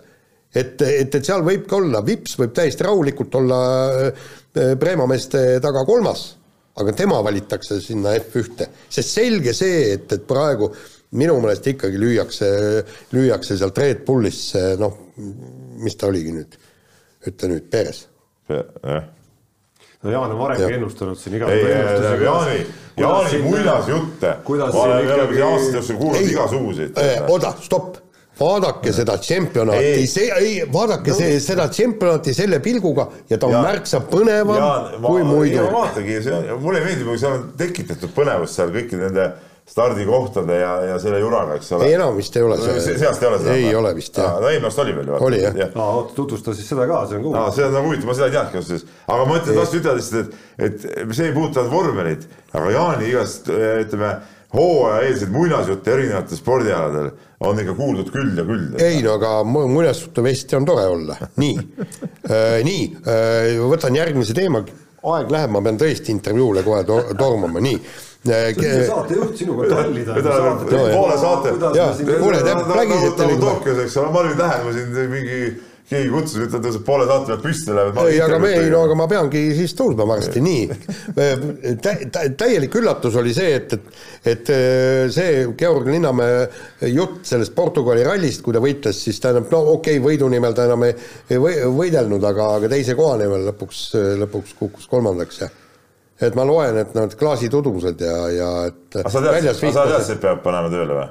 et, et, et seal võibki olla, Vips võib täiesti rahulikult olla äh, Preema meeste taga kolmas, aga tema valitakse sinna F1-te, sest selge see, et, et praegu minu meelest ikkagi lüüakse, lüüakse sealt Red Bullisse, noh, mis ta oligi nüüd, ütle nüüd, Perez. jah. No Jaan on varemgi Jah. ennustanud siin ei, igasugu Jaani, Jaani ma siin olen ikkagi- aastate jooksul kuulnud igasuguseid. oota, stopp, vaadake seda tšempionaati, see, ei, vaadake see, seda tšempionaati selle pilguga ja ta on Ja- märksa põnevam Jaan, kui muidu ma. vaatagi, see on, mulle meeldib, kui seal on tekitatud põnevust seal kõikide nende stardikohtade ja, ja selle juraga, eks ole. ei, enam vist ei ole see. seast ei ole seda? ei ole vist jah. no eelmine aasta oli veel ju. oli jah ja. ja.. oota, tutvusta siis seda ka, see on kuulda. see on nagu huvitav, ma seda ei teadnudki ausalt öeldes. aga ma mõtlen, tahtsin ütelda lihtsalt, et, et see ei puuduta vormelit, aga Jaani igast ütleme hooajaeelseid muinasjutte erinevatel spordialadel on ikka kuuldud küll ja küll. ei no aga muinasjutuvesti on tore olla, nii äh,. nii äh,, võtan järgmise teema, aeg läheb, ma pean tõesti intervjuule kohe to tormama, nii saatejuht sinuga tallida. poole saate. kuule, te plägisite. Tokyos, eks ole, ma olin tähele, ma siin mingi keegi kutsus, et ta tõuseb poole saate pealt püsti läheb. ei, aga me, ei no aga ma peangi siis tõusma varsti, nii tä,. täielik üllatus oli see, et, et, et äh, see Georg Linnamäe jutt sellest Portugali rallist, kui ta võitles, siis tähendab, no okei okay,, võidu nimel ta enam ei, ei võidelnud, aga, aga teise koha nimel lõpuks, lõpuks kukkus kolmandaks ja et ma loen, et nad klaasitudused ja, ja et. aga sa tead, sa tead, et peab panema tööle või?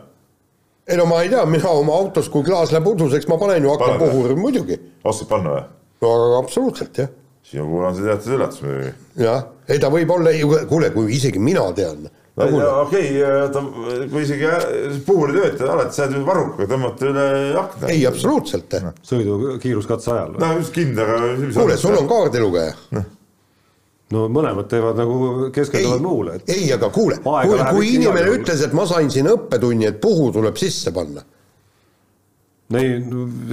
Ei no ma ei tea, mina oma autos, kui klaas läheb uduseks, ma panen ju aknapuhuri, muidugi. oskad panna või? no absoluutselt, jah. sinu puhul on see teatud üllatus muidugi. jah, ei ta võib olla, kuule, kui isegi mina tean. okei okay,, ta, kui isegi puhuri töötajad, alati saad ju varrukaga tõmmata üle akna. ei, absoluutselt. sõidukiiruskatse ajal. no just kindel, aga. kuule, sul on kaardilugeja no mõlemad teevad nagu keskenduvad muule et.... ei, aga kuule, kui, kui inimene ütles, et ma sain siin õppetunni, et puhu tuleb sisse panna. ei,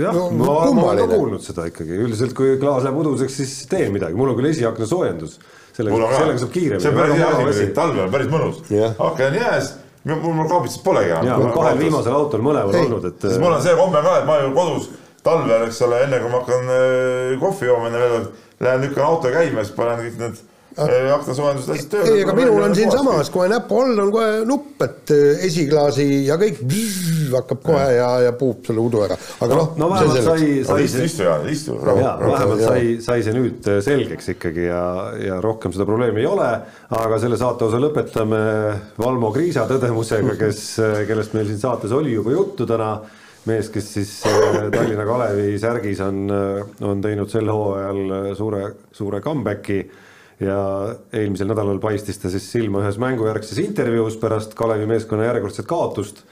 jah no,, ma, ma olen ka kuulnud seda ikkagi, üldiselt kui klaas läheb uduseks, siis tee midagi, mul on küll esiakna soojendus. sellega, sellega saab kiiremini. see on päris hea asi, talvel on päris mõnus yeah.. aken on jääs mul, mul kaabitsit polegi enam. jaa, kahel viimasel autol mõlemal olnud, et. siis mul on see komme ka, et ma ju kodus talvel, eks ole, enne kui ma hakkan äh, kohvi jooma, enne veel lähen lükkan auto käima, siis panen kõik need äh, aknasoojendused asjad tööle. ei, aga minul on siinsamas kohe näpu all on kohe nupp, et äh, esiklaasi ja kõik hakkab kohe ja, ja puhub selle udu ära, aga noh. no vähemalt sai, sai see. istu istu. vähemalt sai, sai see nüüd selgeks ikkagi ja, ja rohkem seda probleemi ei ole. aga selle saate osa lõpetame Valmo Kriisa tõdemusega, kes, kellest meil siin saates oli juba juttu täna mees, kes siis äh, Tallinna Kalevi särgis on, äh, on teinud sel hooajal äh, suure, suure comeback'i ja eelmisel nädalal paistis ta siis silma ühes mängujärgses intervjuus pärast Kalevi meeskonna järjekordset kaotust.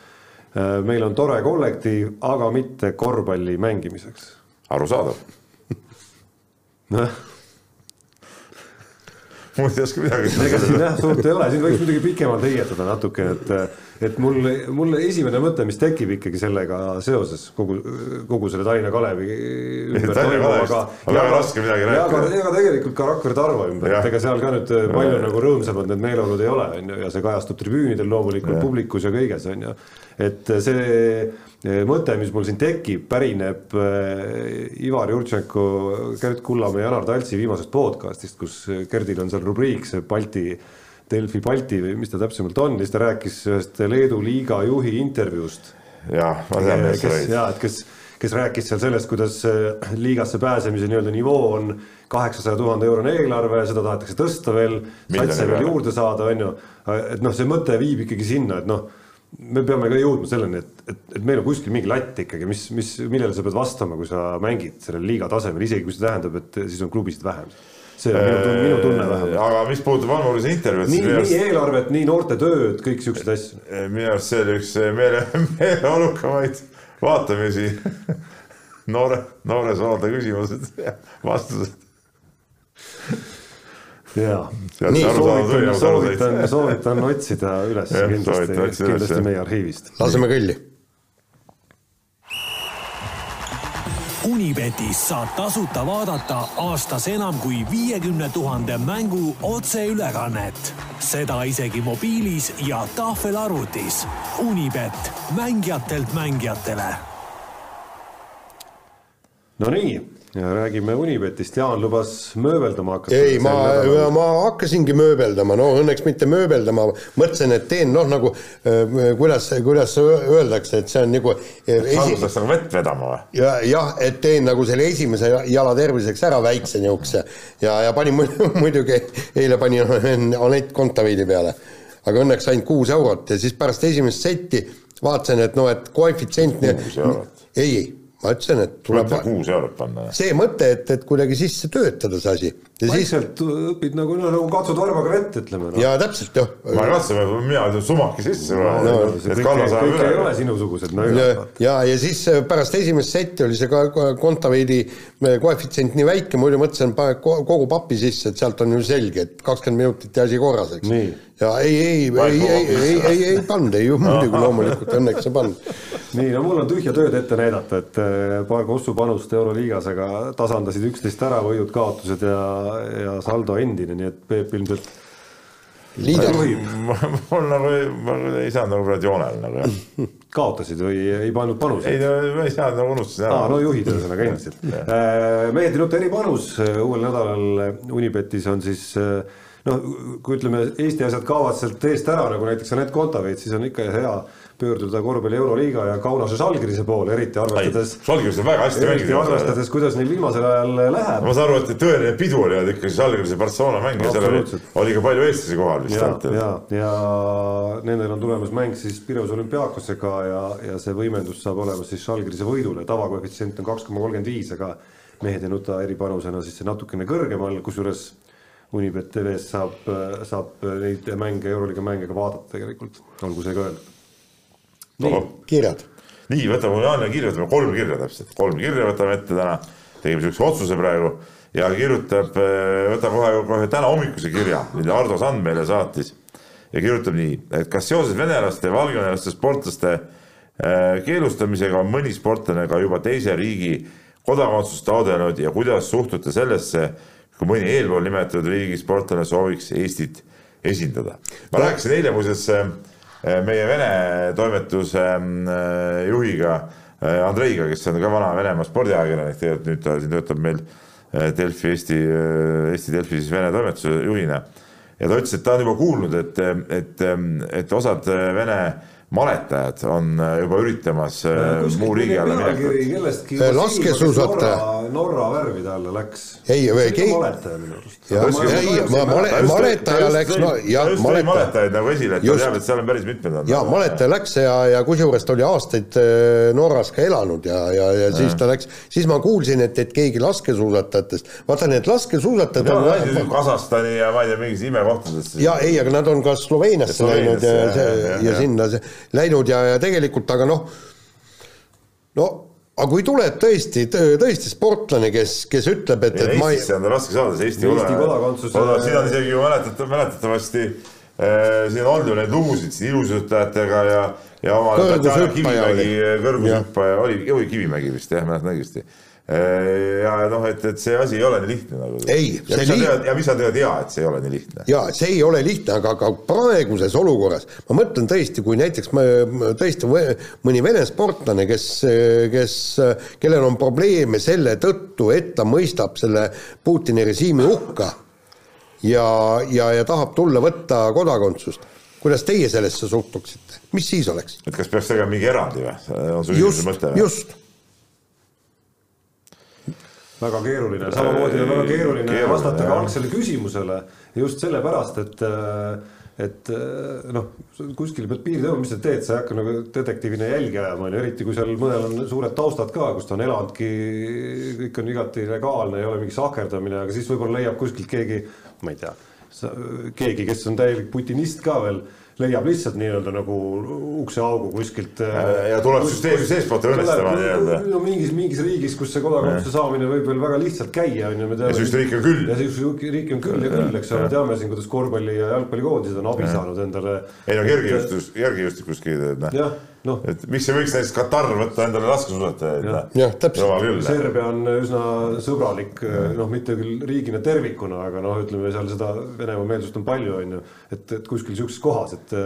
meil on tore kollektiiv, aga mitte korvpalli mängimiseks. arusaadav noh mul ei oska midagi. ega siin jah suurt ei ole, siin võiks muidugi pikemalt heietada natuke, et et mul, mul esimene mõte, mis tekib ikkagi sellega seoses kogu, kogu selle Tallinna Kalevi ümber toimuvaga. väga raske midagi rääkida. ja ka tegelikult ka Rakvere Tarvo ümber, et ega seal ka nüüd palju nagu rõõmsamad need meeleolud ei ole, on ju, ja see kajastub tribüünidel loomulikult, publikus ja kõiges, on ju. et see mõte, mis mul siin tekib, pärineb Ivar Jurtšenko, Gerd Kullamäe ja Janar Taltsi viimasest podcast'ist, kus Gerdil on seal rubriik see Balti Delfi Balti või mis ta täpsemalt on, siis ta rääkis ühest Leedu liiga juhi intervjuust. jah, ma tean, millest sa räägid. ja, et kes, kes rääkis seal sellest, kuidas liigasse pääsemise nii-öelda nivoo on kaheksasaja tuhande eurone eelarve, seda tahetakse tõsta veel, satse veel juurde saada, on ju. et noh, see mõte viib ikkagi sinna, et noh, me peame ka jõudma selleni, et, et, et meil on kuskil mingi latt ikkagi, mis, mis, millele sa pead vastama, kui sa mängid sellel liiga tasemel, isegi kui see tähendab, et siis on klubisid vähem see on minu tunne, minu tunne vähemalt. aga mis puudutab Annurise intervjuud. nii, nii eelarvet, nii noorte tööd, kõik siukseid asju. minu arust see oli üks meele, meeleolukamaid vaatamisi noore, noore soolde küsimused ja vastused. Jaa, soovitan, soovitan, soovitan otsida üles kindlasti, kindlasti meie arhiivist. laseme kõlli Unibetis saab tasuta vaadata aastas enam kui viiekümne tuhande mängu otseülekannet. seda isegi mobiilis ja tahvelarvutis. Unibet, mängijatelt mängijatele. Nonii ja räägime Unibetist, Jaan lubas mööbeldama hakata. ei, ma, ma hakkasingi mööbeldama, no õnneks mitte mööbeldama, mõtlesin, et teen noh, nagu äh, kuidas, kuidas öeldakse, et see on nagu äh, alguses nagu vett vedama või? ja jah, et teen nagu selle esimese jala terviseks ära väikse niisuguse ja, ja panin muidugi, eile panin Anett Kontaveidi peale, aga õnneks ainult kuus eurot ja siis pärast esimest setti vaatasin, et noh, et koefitsient. kuus eurot? ei ma ütlesin, et tuleb mõtle kuus eurot panna. see mõte, et, et kuidagi sisse töötada see asi ja siis vaikselt õpid nagu, noh nagu katsud varbaga vett, ütleme no.. ja täpselt jah, ma katsun, mina ütlen sumaki sisse No, no,, et kõik, kõik ei ole sinusugused, no ja üle., ja, ja siis äh, pärast esimest setti oli see ka Kontaveidi äh, koefitsient nii väike, muidu mõtlesin, pane ko- kogu papi sisse, et sealt on ju selge, et kakskümmend minutit ja asi korras, eks ja ei, ei, ei, ei, ei, ei sisse., ei, ei pannud, ei muidugi loomulikult, õnneks ei pannud. nii, no mul on tühja tööd ette näidata, et eh, paar Kossu panust Euroliigas, aga tasandasid üksteist ära, võidud, kaotused ja, ja saldo endine, nii et Peep ilmselt liider, mul nagu ei, ma ei saanud nagu praegu joonele nagu jah. kaotasid või ei pannud ei panuseid? no ma ei saanud nagu unustasin aa, no ära. juhid ühesõnaga endiselt. mehed ja nutt eripanus äh, uuel nädalal Unibetis on siis noh, kui ütleme, Eesti asjad kaovad sealt eest ära, nagu näiteks Anett Kontaveit, siis on ikka hea pöörduda korvpalli Euroliiga ja Kaunase Žalgirise poole, eriti arvestades, Žalgiris on väga hästi mänginud. arvestades, kuidas neil viimasel ajal läheb. ma saan aru, et tõeline pidu oli ikkagi Žalgirise Barcelona mäng ja seal oli oli ka palju eestlasi kohal vist ja, ja, ja nendel on tulemas mäng siis Pireus olümpiaakosega ja, ja see võimendus saab olema siis Žalgirise võidule, tavakoefitsient on kaks koma kolmkümmend viis, aga mehed ei nuta eripanusena siis natukene kõrgemal, kusjuures Unibet TV-s saab, saab neid mänge, Euroliiga mänge ka vaadata tegelikult, olgu see ka öeldud. nii, kirjad. nii, võtame Jaani kirja, võtame kolm kirja täpselt, kolm kirja võtame ette täna, tegime siukse otsuse praegu ja kirjutab, võtame kohe, kohe täna hommikuse kirja, mille Ardo Sand meile saatis ja kirjutab nii, et kas seoses venelaste ja valgevenelaste sportlaste äh, keelustamisega on mõni sportlane ka juba teise riigi kodakondsust taotlenud ja kuidas suhtute sellesse, kui mõni eelpool nimetatud riigi sportlane sooviks Eestit esindada? ma rääkisin eile muuseas äh, meie Vene toimetuse äh, juhiga äh, Andreiga, kes on ka vana Venemaa spordiajakirjanik, tegelikult nüüd ta siin töötab meil Delfi Eesti, Eesti Delfi siis Vene toimetuse juhina. ja ta ütles, et ta on juba kuulnud, et, et, et osad Vene maletajad on juba üritamas äh, muu riigi alla minekut. kellestki laskesuusataja. Norra, Norra värvide alla läks. Ei, või keegi- on valetaja minu arust. Ei, ma- male- maletaja läks- no jah, maletaja. maletajaid nagu esile, et ta teab, et seal on päris mitmed on. ja maletaja läks ja, ja kusjuures ta oli aastaid äh, Norras ka elanud ja, ja, ja siis ta läks, siis ma kuulsin, et, et keegi laskesuusatajatest, vaata need laskesuusatajad on Kasahstani ja ma ei tea, mingisse imekohtadesse. ja ei, aga nad on ka Sloveeniasse Ja läinud ja, ja, ja, ja sinna see, läinud ja, ja tegelikult, aga noh, no aga kui tuleb tõesti, tõesti sportlane, kes, kes ütleb, et, et ma ei Eestisse on ta raske saada, see Eesti, Eesti kodakondsuse- siin on isegi ju mäletate, mäletatavasti äh, siin on ju neid lugusid siin ilusujutajatega ja, ja oma Kõrgushüppaja oli. kõrgushüppaja oli, oli Kivimägi vist jah, mäletan õigesti. Ja noh, et, et see asi ei ole nii lihtne nagu. Ei, ja see mis sa li- tead, ja mis sa tead, jaa, et see ei ole nii lihtne. ja see ei ole lihtne, aga, aga praeguses olukorras ma mõtlen tõesti, kui näiteks ma, tõesti mõni Vene sportlane, kes, kes, kellel on probleeme selle tõttu, et ta mõistab selle Putini režiimi hukka ja, ja, ja tahab tulla võtta kodakondsust, kuidas teie sellesse suhtuksite, mis siis oleks? et kas peaks tegema mingi erandi või? just just, väga keeruline, samamoodi on väga keeruline, Keeruline, vastata ka jah. algsele küsimusele just sellepärast, et et noh, kuskil pead piiri tõmbama, mis sa teed, sa ei hakka nagu detektiivina jälgi ajama, on ju, eriti kui seal mõnel on suured taustad ka, kus ta on elanudki, kõik on igati legaalne, ei ole mingi sahkerdamine, aga siis võib-olla leiab kuskilt keegi, ma ei tea, keegi, kes on täielik putinist ka veel, leiab lihtsalt nii-öelda nagu ukseaugu kuskilt. ja tuleb süsteemi seestpoolt õõnestama nii-öelda. no mingis, mingis riigis, kus see kodakondsuse saamine võib veel väga lihtsalt käia, on ju, me teame. Ja sellist riiki on küll. ja sellist riiki on küll ja küll, eks ole, teame siin, kuidas korvpalli ja jalgpallikoondised on abi saanud endale. ei no kergejõustus, kergejõustikuski teeb, noh. noh, et miks ei võiks näiteks Katar võtta endale laskesuusatajaid, jah, täpselt. Serbia on üsna sõbralik, noh, mitte küll riigina tervikuna, aga noh, ütleme seal seda Venemaa meelsust on palju, on ju, et, et kuskil sihukeses kohas, et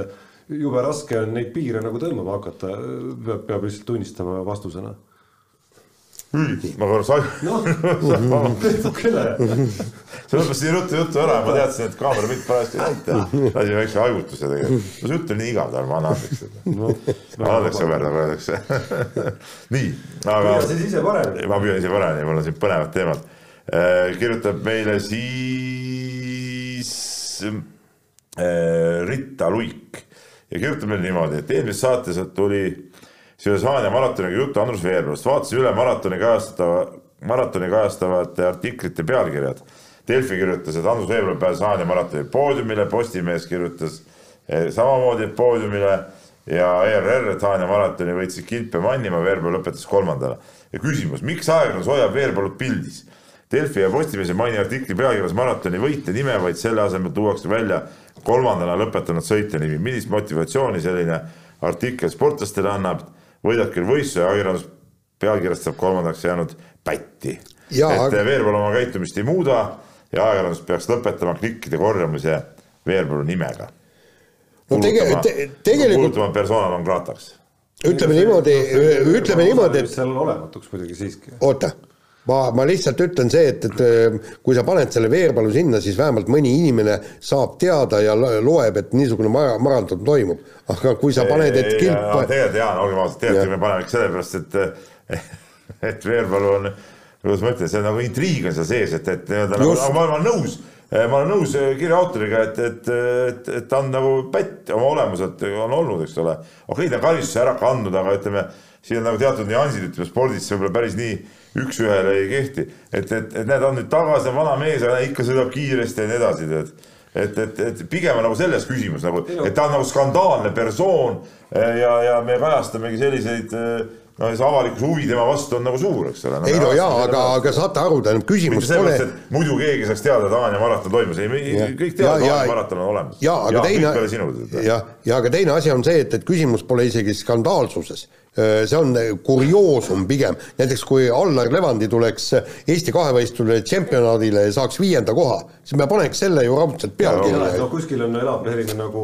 jube raske on neid piire nagu tõmbama hakata, peab, peab lihtsalt tunnistama vastusena. Ma korra sai, noh, natukene. sa lõpetasid nii ruttu juttu ära, ma teadsin, et kaamera mind parajasti ei näita. lasin väikse haigutuse tegelikult. no see jutt on nii igav, Tarmo, anna andeks. anna andeks, sõber, nagu öeldakse. nii, aga püüa siis ise paremini. ma püüan ise paremini, mul on siin põnevad teemad. kirjutab meile siis äh, Ritta Luik ja kirjutab meile niimoodi, et eelmises saates tuli seoses Haanja maratoniga juttu Andrus Veerpalust, vaatasin üle maratoni kajastatava, maratoni kajastavate artiklite pealkirjad. Delfi kirjutas, et Andrus Veerpalu pääses Haanja maratoni poodiumile, Postimees kirjutas eh, samamoodi poodiumile ja ERR, et Haanja maratoni võitsid Kilp ja Mannimaa, Veerpalu lõpetas kolmandana. ja küsimus, miks ajakirjandus hoiab Veerpalut pildis? Delfi ja Postimees ei maini artikli pealkirjas maratoni võitja nime, vaid selle asemel tuuakse välja kolmandana lõpetanud sõitja nimi. millist motivatsiooni selline artikkel sportlastele annab? Võidab küll võistluse ja ajakirjandus pealkirjast saab kolmandaks jäänud pätti. et aga... Veerpalu oma käitumist ei muuda ja ajakirjandus peaks lõpetama klikkide korjamise Veerpalu nimega. no tege-, te, tegelikult. kuulutama persona non grata'ks. ütleme niimoodi, ütleme niimoodi, et. seal olematuks muidugi siiski. oota ma, ma lihtsalt ütlen see, et, et kui sa paned selle Veerpalu sinna, siis vähemalt mõni inimene saab teada ja loeb, et niisugune maraton toimub. aga kui sa paned, et kilp. tegelikult jaa, olgem ausad, tegelikult me paneme ikka sellepärast, et, et Veerpalu on, kuidas ma ütlen, see on nagu intriig on seal sees, et, et nii-öelda nagu, nagu ma olen nõus ma olen nõus kirja autoriga, et, et, et, et ta on nagu pätt oma olemuselt on olnud, eks ole. okei, ta on karistuse ära kandnud, aga ütleme, siin on nagu teatud nüansid, ütleme spordis võib-olla päris nii üks-ühele ei kehti. et, et, et näed, on nüüd tagasi, vana mees, aga ikka sõidab kiiresti ja nii edasi, tead. et, et, et pigem on nagu selles küsimus nagu, et ta on nagu skandaalne persoon ja, ja me kajastamegi selliseid no see avalikkuse huvi tema vastu on nagu suur, eks ole no,. ei no jaa, aga, aga saate aru, tähendab küsimus pole. muidu keegi saaks teada, et Haanja maraton toimus, ei, me kõik teavad, et Haanja maraton on olemas. jaa, aga ja, teine, jah, ja aga teine asi on see, et, et küsimus pole isegi skandaalsuses see on kurioosum pigem, näiteks kui Allar Levandi tuleks Eesti kahevõistluse tšempionaadile ja saaks viienda koha, siis me paneks selle ju raudselt pealkirja. no kuskil on elab selline nagu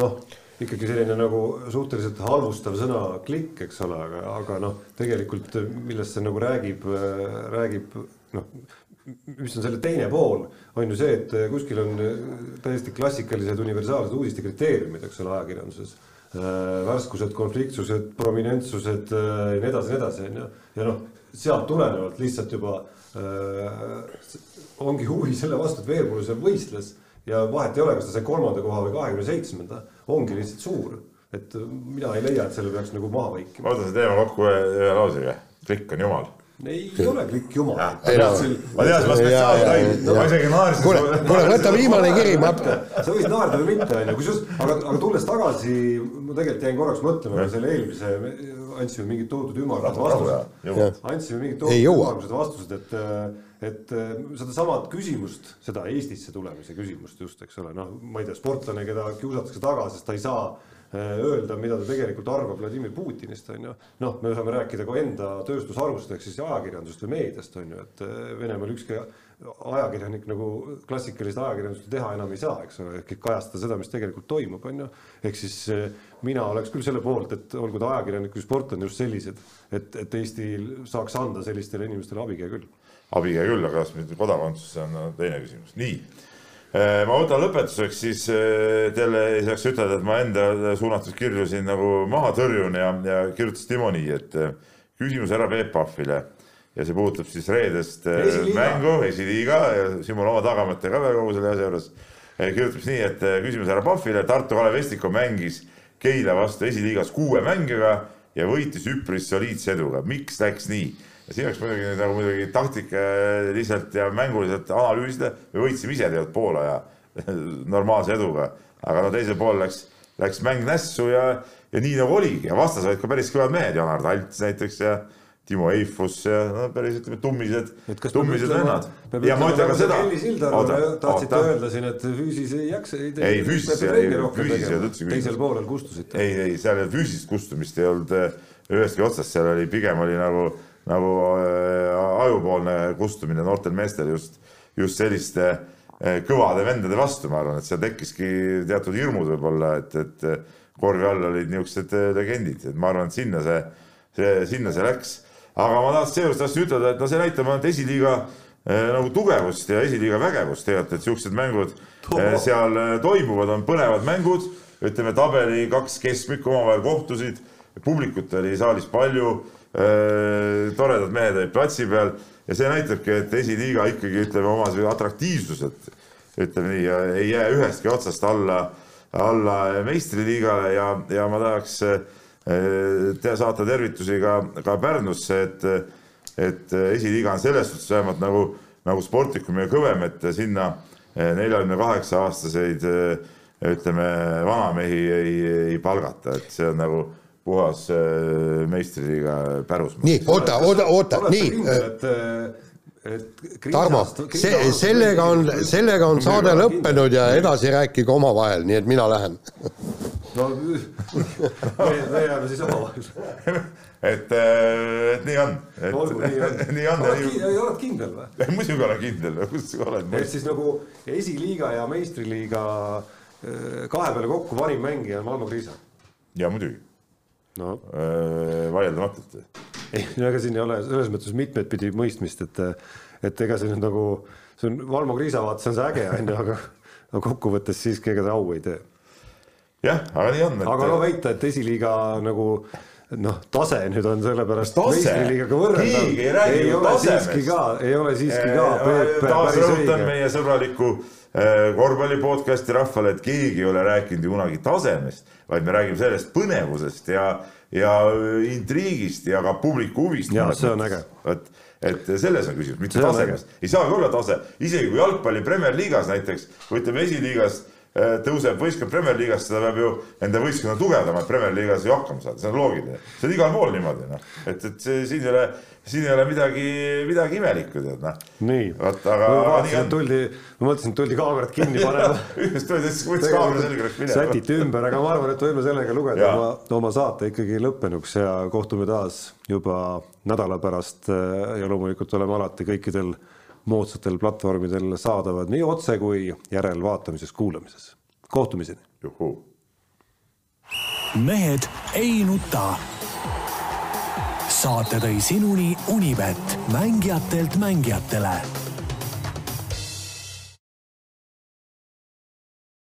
noh, ikkagi selline nagu suhteliselt halvustav sõna klikk, eks ole, aga, aga noh, tegelikult millest see nagu räägib, räägib noh, mis on selle teine pool, on ju see, et kuskil on täiesti klassikalised universaalsed uudiste kriteeriumid, eks ole, ajakirjanduses värskused, konfliktsused, prominentsused ja nii edasi, nii edasi, on ju. ja noh, sealt tulenevalt lihtsalt juba äh, ongi huvi selle vastu, et Veerpalu seal võistles ja vahet ei ole, kas ta sai kolmanda koha või kahekümne seitsmenda, ongi lihtsalt suur. et mina ei leia, et selle peaks nagu maha vaikima. ma võtan selle teema kokku ühe lausega, klikk on jumal ei ole klikk jumal. ma teadsin, ma spetsiaalselt, ma isegi naersin. kuule, kuule võta viimane kiri, ma. sa võid naerda või mitte, onju, kusjuures, aga, aga tulles tagasi, ma tegelikult jäin korraks mõtlema selle eelmise, andsime mingid tohutud ümmargused vastused. andsime mingid tohutud ümmargused vastused, et, et sedasama küsimust, seda Eestisse tulemise küsimust just, eks ole, noh, ma ei tea, sportlane, keda kiusatakse taga, sest ta ei saa Äh, öelda, mida ta tegelikult arvab Vladimir Putinist, on ju. noh, me saame rääkida ka enda tööstusharust ehk siis ajakirjandusest või meediast, on ju, et äh, Venemaal ükski ajakirjanik nagu klassikalist ajakirjandust teha enam ei saa, eks ole, ehk kajastada seda, mis tegelikult toimub, on ju. ehk siis äh, mina oleks küll selle poolt, et olgu ta ajakirjanik või sportlane just sellised, et, et Eestil saaks anda sellistele inimestele abikäe küll. Abikäe küll, aga kas nüüd kodakondsus, see on teine küsimus, nii Äh, ma võtan lõpetuseks siis äh, teile ei saaks ütelda, et ma enda suunatud kirju siin nagu maha tõrjun ja, ja kirjutas Timo nii, et äh, küsimus härra Peep Pahvile ja see puudutab siis reedest esiliiga. mängu, esiliiga mul oma tagamõte ka veel kogu selle asja juures. kirjutab nii, et küsimus härra Pahvile, Tartu Kalev Vestiko mängis Keila vastu esiliigas kuue mängijaga ja võitis üpris soliidse eduga, miks läks nii? Ja siin oleks muidugi nagu muidugi taktikaliselt ja mänguliselt analüüsida, me võitsime ise tegelikult Poola ja normaalse eduga, aga no teisel pool läks, läks mäng nässu ja, ja nii nagu oligi ja vastas olid ka päris kõvad mehed, Janar Talts näiteks ja Timo Eifus ja no päris ütleme tummised, tummised vennad. ja ma ütlen ka seda. tahtsite öelda siin, et füüsis ei jaksa. ei füüsis, füüsis ei olnud üldse. teisel poolel kustusite. ei, ei seal ei füüsilist kustumist ei olnud äh, ühestki otsast, seal oli pigem oli nagu nagu äh, ajupoolne kustumine noortel meestel just, just selliste äh, kõvade vendade vastu, ma arvan, et seal tekkiski teatud hirmud võib-olla, et, et korvi all olid niisugused äh, legendid, et ma arvan, et sinna see, see, sinna see läks. aga ma tahtsin seejuures tahtsin ütelda, et no see näitab ainult esiliiga nagu tugevust ja esiliiga vägevust tegelikult, et siuksed mängud seal toimuvad, on põnevad mängud, ütleme tabeli kaks keskmikku omavahel kohtusid, publikut oli saalis palju Äh, toredad mehed olid platsi peal ja see näitabki, et esiliiga ikkagi ütleme oma atraktiivsuselt ütleme nii, ei jää ühestki otsast alla, alla meistriliigale ja, ja ma tahaks, te saata tervitusi ka, ka Pärnusse, et, et esiliiga on selles suhtes vähemalt nagu, nagu sportlikum ja kõvem, et sinna neljakümne kaheksa aastaseid ütleme, vanamehi ei, ei palgata, et see on nagu puhas meistriliiga pärusmaa. nii, oota, oota, oota, nii. Tarmo, see, sellega on, sellega on saade lõppenud ja edasi rääkige omavahel, nii et mina lähen no me, me jääme siis omavahel et, et nii on. olgu, nii on. nii on. oled, oled kindel või? muidugi olen kindel, kus sa oled. et siis nagu esiliiga ja meistriliiga kahe peale kokku vanim mängija on Valmo Kriisa. ja muidugi no.. vaieldamatult ei, no ega siin ei ole selles mõttes mitmet pidi mõistmist, et, et ega see nüüd nagu, see on Valmo Kriisa vaates on see äge, on ju, aga, aga kokkuvõttes siiski ega ta au ei tee. jah, aga nii on et.... aga no väita, et esiliiga nagu noh, tase nüüd on sellepärast meistriliigaga võrreldav. ei räägi ei ole siiski ka, ei ole siiski ka. taas rõhutan meie sõbraliku korvpalli podcast'i rahvale, et keegi ei ole rääkinud ju kunagi tasemest, vaid me räägime sellest põnevusest ja ja intriigist ja ka publiku huvist. ja see on äge. et, et selles on küsimus, mitte tasemes. ei saagi olla tase, isegi kui jalgpalli Premier League'as näiteks ütleme esiliigas äh, tõuseb võistkond Premier League'ist, seda peab ju enda võistkonna tugevdama, et Premier League'as ju hakkama saada, see on loogiline. see on igal pool niimoodi, noh, et, et see siin ei ole siin ei ole midagi, midagi imelikku, tead noh. nii, ma vaatasin, et tuldi, ma mõtlesin, et tuldi kaamerat kinni panema just tuldi, siis võttis kaamera selga, läks minema. sätiti ümber, aga ma arvan, et võime sellega lugeda oma, oma saate ikkagi lõppenuks ja kohtume taas juba nädala pärast ja loomulikult oleme alati kõikidel moodsatel platvormidel saadavad nii otse kui järelvaatamises, kuulamises. kohtumiseni. mehed ei nuta saate tõi sinuni Unibet, mängijatelt mängijatele